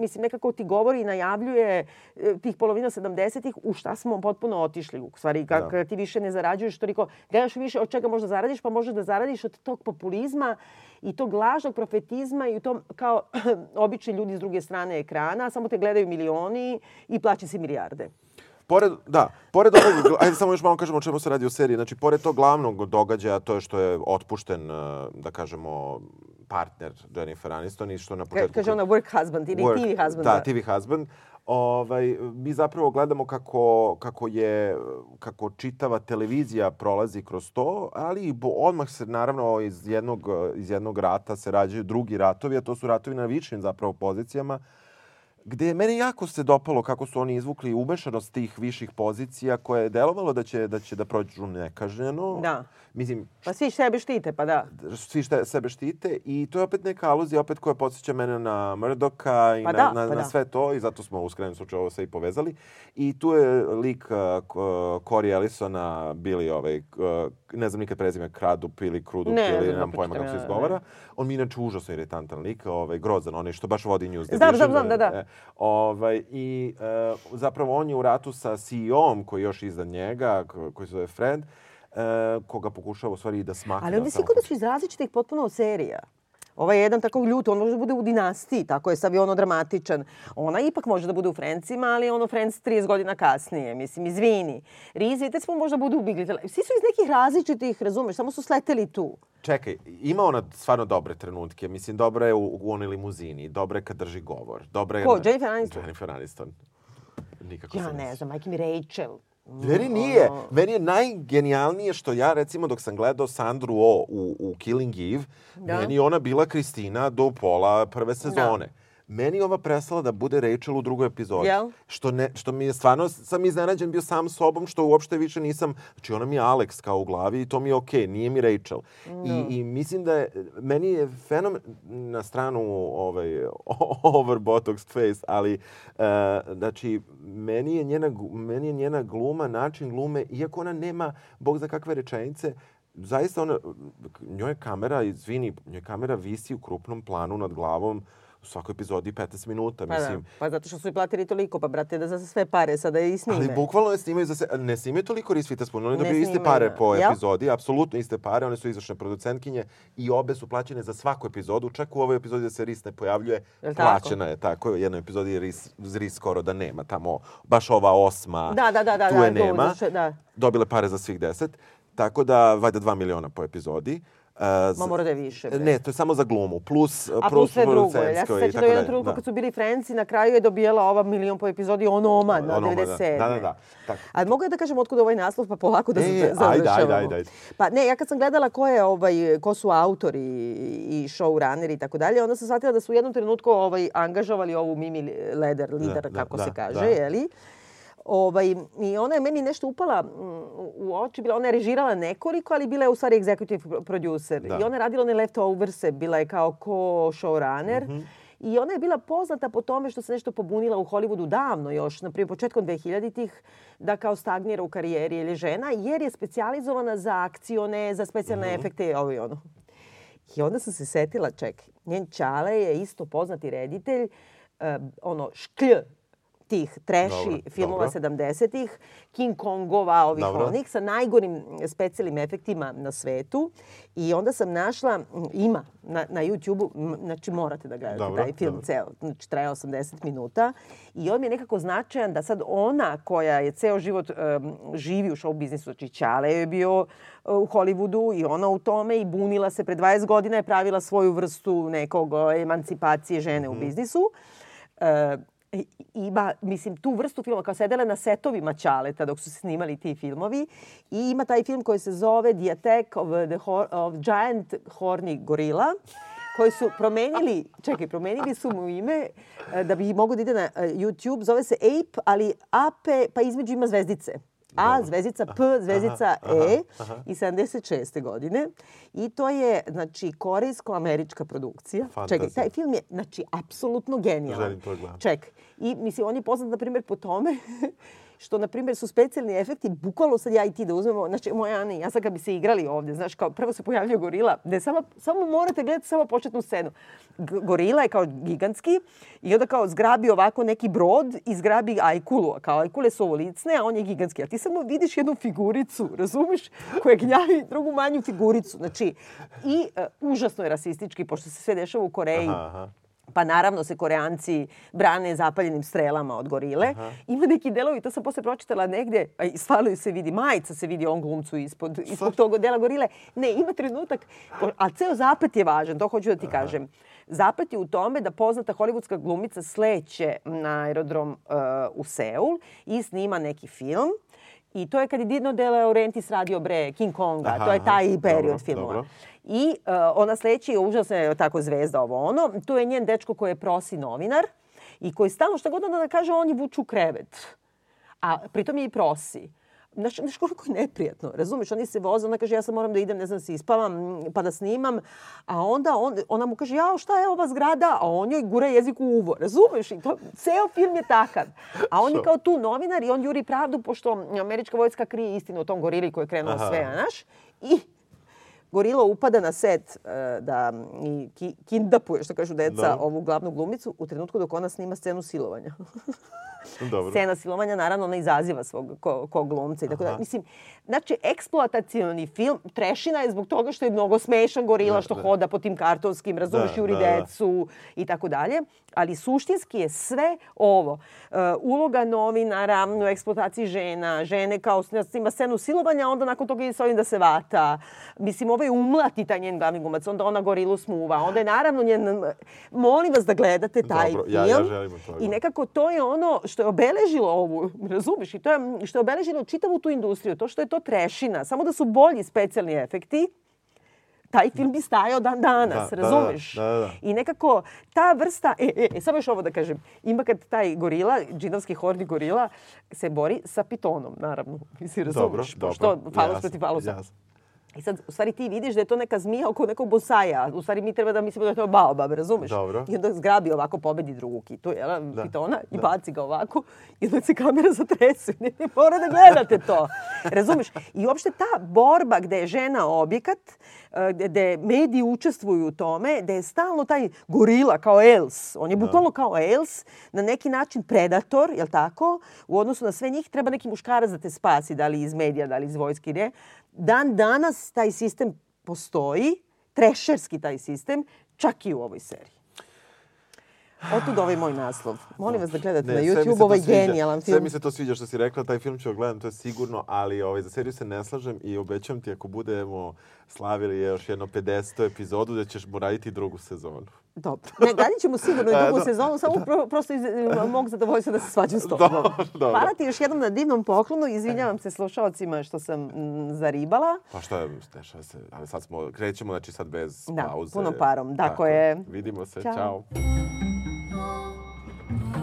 C: mislim, nekako ti govori i najavljuje e, tih polovina 70-ih u šta smo potpuno otišli. U stvari, kako
D: Da.
C: ti više ne zarađuješ toliko, gledaš više od čega možda zaradiš, pa možeš da zaradiš od tog populizma i tog lažnog profetizma i u tom kao obični ljudi s druge strane ekrana, samo te gledaju milioni i plaći se milijarde.
D: Pored, da, pored ovog, ajde samo još malo kažemo o čemu se radi u seriji. Znači, pored tog glavnog događaja, to je što je otpušten, eh, da kažemo, partner Jennifer Aniston i što na početku...
C: Kaže ona work husband ili
D: Work-
C: TV husband.
D: Da, TV husband. Ovaj, mi zapravo gledamo kako, kako je kako čitava televizija prolazi kroz to, ali odmah se naravno iz jednog, iz jednog rata se rađaju drugi ratovi, a to su ratovi na višim zapravo pozicijama gde je meni jako se dopalo kako su oni izvukli umešanost tih viših pozicija koje je delovalo da će da će da prođu nekažnjeno.
C: Da.
D: Mislim,
C: Pa svi sebe štite, pa da.
D: svi šta, sebe štite i to je opet neka aluzija opet koja podsjeća mene na Murdoka i
C: Pa
D: na,
C: da,
D: na,
C: pa
D: na
C: da.
D: sve to i zato smo u skrenom slučaju ovo sve i povezali. I tu je lik uh, Corey Ellisona, bili ovaj, uh, ne znam nikad prezime, Kradup ili Krudup
C: Ne, ne
D: ili
C: znam,
D: nemam pojma kako se izgovara. On mi inače užasno iritantan lik, ovaj, grozan, onaj što baš vodi News Division.
C: znam, znam, da, da.
D: E, ovaj, I uh, zapravo on je u ratu sa CEO-om koji je još iznad njega, ko- koji se zove Fred, uh, koga pokušava u stvari da smakne.
C: Ali svi kod da su iz različitih potpuno serija. Ovaj je jedan tako ljut, on može da bude u dinastiji, tako je sav i ono dramatičan. Ona ipak može da bude u Frencima, ali ono Friends 30 godina kasnije, mislim, izvini. Riz i smo možda budu u Big Little. Svi su iz nekih različitih, razumeš, samo su sleteli tu.
D: Čekaj, ima ona stvarno dobre trenutke. Mislim, dobra je u, u onoj limuzini, dobra je kad drži govor. Dobra je
C: Ko,
D: na-
C: Jennifer Aniston?
D: Jennifer Aniston. Nikako
C: Ja ne znam, majke mi Rachel.
D: Meni nije.
C: Ono-
D: Meni je najgenijalnije što ja, recimo, dok sam gledao Sandru O u, u Killing Eve,
C: Da.
D: meni je ona bila Kristina do pola prve sezone. Meni je ova prestala da bude Rachel u drugoj epizodi.
C: Jel?
D: Što, ne, što mi je stvarno, sam iznenađen bio sam sobom, što uopšte više nisam, znači ona mi je Alex kao u glavi i to mi je okej, nije mi Rachel. I, I mislim da je, meni je fenomen, na stranu ovaj, over botox face, ali, uh, znači, meni je, njena, meni je njena gluma, način glume, iako ona nema, bog za kakve rečenice, zaista ona, njoj je kamera, izvini, njoj kamera visi u krupnom planu nad glavom u svakoj epizodi 15 minuta,
C: Pa
D: mislim.
C: da, pa zato što su i platili toliko, pa brate, da za sve pare sada i snime.
D: Ali bukvalno ne snimaju za se, ne snimaju toliko Reese Witherspoon, oni dobiju iste pare
C: da.
D: po
C: Jel?
D: epizodi, apsolutno iste pare, one su izvršne producentkinje i obe su plaćene za svaku epizodu, čak u ovoj epizodi da se Reese ne pojavljuje,
C: Jel tako?
D: plaćena je tako, u jednoj epizodi je Reese, Reese skoro da nema, tamo baš ova osma,
C: Da, da, da, da,
D: tu
C: da,
D: je
C: to
D: nema,
C: uzvrše- da.
D: dobile pare za svih deset, tako da vajda dva miliona po epizodi. Uh,
C: Ma
D: za-
C: mora da je više. bre.
D: Ne, to je samo za glumu, plus,
C: A plus sve drugo. Ja se sećam da je jedan trenutak
D: Da.
C: kad su bili Frenci, na kraju je dobijala ova milion po epizodi Onomad na
D: Onomad, da.
C: 97.
D: Da, da, da. Tako.
C: A mogu ja da kažem otkud ovaj naslov, pa polako da
D: E,
C: se
D: ajde,
C: završavamo.
D: ajde, ajde, ajde.
C: Pa ne, ja kad sam gledala ko, je, ovaj, ko su autori i showrunneri i tako dalje, onda sam shvatila da su u jednom trenutku ovaj, angažovali ovu Mimi Leder, lider,
D: da,
C: kako
D: da,
C: se kaže,
D: da.
C: jeli? Ovaj, I ona je meni nešto upala mm, u oči. Bila, ona je režirala nekoliko, ali bila je u stvari executive producer.
D: Da.
C: I ona je radila one leftoverse, bila je kao co-showrunner.
D: Mhm.
C: I ona je bila poznata po tome što se nešto pobunila u Hollywoodu davno još, na primjer početkom 2000-ih, da kao stagnira u karijeri jer je žena, jer je specijalizovana za akcione, za specijalne
D: Mhm.
C: efekte i ovo i ono. I onda sam se setila, ček, njen čale je isto poznati reditelj, eh, ono, šklj tih treši filmova
D: dobro.
C: 70-ih, King Kongova, ovih
D: Dobro.
C: onih, sa najgorim specijalnim efektima na svetu. I onda sam našla, m, ima na, na YouTube-u, znači morate da gledate
D: Dobro,
C: taj film
D: dobro.
C: ceo, znači traje 80 minuta. I on mi je nekako značajan da sad ona koja je ceo život em, živi u show biznisu, znači Ćale je bio e, u Hollywoodu i ona u tome i bunila se pre 20 godina je pravila svoju vrstu nekog e, emancipacije žene
D: Mhm.
C: u biznisu. E, ima, mislim, tu vrstu filma, kao sedela na setovima Ćaleta dok su se snimali ti filmovi i ima taj film koji se zove The Attack of, the Hor- of Giant Horny Gorilla koji su promenili, čekaj, promenili su mu ime e, da bi mogo da ide na e, YouTube, zove se Ape, ali AP, pa između ima zvezdice. A, zvezdica P, zvezdica E i 76. godine. I to je, znači, korejsko-američka produkcija. Čekaj,
D: Fantazija.
C: taj film je, znači, apsolutno genijalan.
D: Želim to da gledam.
C: Ček. I, mislim, on je poznat, na primjer, po tome što, na primjer, su specijalni efekti, bukvalno sad ja i ti da uzmemo, znači, moja Ana i ja sad kad bi se igrali ovdje, znaš, kao prvo se pojavljuje gorila, ne, samo, samo morate gledati samo početnu scenu. G- gorila je kao gigantski i onda kao zgrabi ovako neki brod i zgrabi ajkulu, kao ajkule su ovo licne, a on je gigantski. A ti samo vidiš jednu figuricu, razumiš, koja gnjavi drugu manju figuricu. Znači, i e, užasno je rasistički, pošto se sve dešava u Koreji.
D: Aha, aha.
C: Pa naravno se Koreanci brane zapaljenim strelama od gorile. Aha. Ima neki delovi, to sam posle pročitala negde, a stvarno se vidi, majica se vidi on glumcu ispod, ispod tog dela gorile. Ne, ima trenutak, a ceo zapet je važan, to hoću da ti Aha. kažem. Zapet je u tome da poznata hollywoodska glumica sleće na aerodrom uh, u Seul i snima neki film. I to je kad je Dino De Laurentiis radio bre King Konga. Aha, to je taj period dobro, filmova. Dobro. I uh, ona sledeći je užasna tako zvezda ovo ono. Tu je njen dečko koji je prosi novinar i koji stalno šta god onda da kaže on je vuču krevet. A pritom je i prosi. Znaš, znaš koliko je neprijatno, razumeš? Oni se voze, ona kaže ja sam moram da idem, ne znam, se ispavam pa da snimam. A onda on, ona mu kaže jao šta je ova zgrada? A on joj gura jezik u uvo, razumeš? I to, ceo film je takav. A on je kao tu novinar i on juri pravdu pošto američka vojska krije istinu o tom gorili koji je krenuo Aha. sve, znaš? I gorila upada na set uh, da i ki, kidnapuje, što kažu deca, da. ovu glavnu glumicu u trenutku dok ona snima scenu silovanja. Dobro. Scena silovanja, naravno, ona izaziva svog ko, ko glumca i tako da. Mislim, znači, eksploatacioni film, trešina je zbog toga što je mnogo smešan gorila da, što da. hoda po tim kartonskim, razumeš, da, juri da, da. decu i tako dalje. Ali suštinski je sve ovo. Uh, uloga novinara u eksploataciji žena, žene kao ima scenu silovanja, onda nakon toga ide s ovim da se vata. Mislim, ovo je umlati taj njen glavni glumac, onda ona gorilu smuva, onda je naravno njen... Molim vas da gledate taj Dobro, film. Ja, ja želim to. I nekako to je ono što je obeležilo ovu, razumeš, i to je što je obeležilo čitavu tu industriju, to što je to trešina, samo da su bolji specijalni efekti, taj film bi stajao dan danas, da, da razumeš? Da, da, da. I nekako ta vrsta, e, e, e, samo još ovo da kažem, ima kad taj gorila, džinovski horni gorila, se bori sa pitonom, naravno. Mislim, razumeš? Dobro, dobro. Što, falos protiv falosa. Jasno. I sad, u stvari, ti vidiš da je to neka zmija oko nekog bosaja. U stvari, mi treba da mislimo da je to baobab, razumeš? Dobro. I onda zgrabi ovako, pobedi drugu kitu, jel, da. pitona, i da. baci ga ovako. I onda se kamera zatrese. Ne, ne mora da gledate to. Razumeš? I uopšte ta borba gde je žena objekat, eh, gde, gde mediji učestvuju u tome, gde je stalno taj gorila kao Els. On je da. bukvalno kao Els, na neki način predator, jel tako? U odnosu na sve njih treba neki muškarac da te spasi, da li iz medija, da li iz vojske, ne? Dan danas taj sistem postoji, trešerski taj sistem, čak i u ovoj seriji. Otud ovaj moj naslov. Molim vas da gledate ne, na YouTube, ovaj genijalan film.
D: Sve mi se to sviđa što si rekla, taj film ću gledam, to je sigurno, ali ovaj, za seriju se ne slažem i obećam ti ako budemo slavili još jedno 50. epizodu da ćeš mu raditi drugu sezonu.
C: Dobro. Ne, radit ćemo sigurno i drugu sezonu, samo pro, prosto iz mog zadovoljstva da se svađam s tobom. Hvala ti još jednom na divnom poklonu. Izvinjavam se slušalcima što sam m, zaribala.
D: Pa šta je, dešava se, ali sad smo, krećemo, znači sad bez
C: da,
D: pauze.
C: puno parom. Dakle,
D: Vidimo se, čao. čao. more.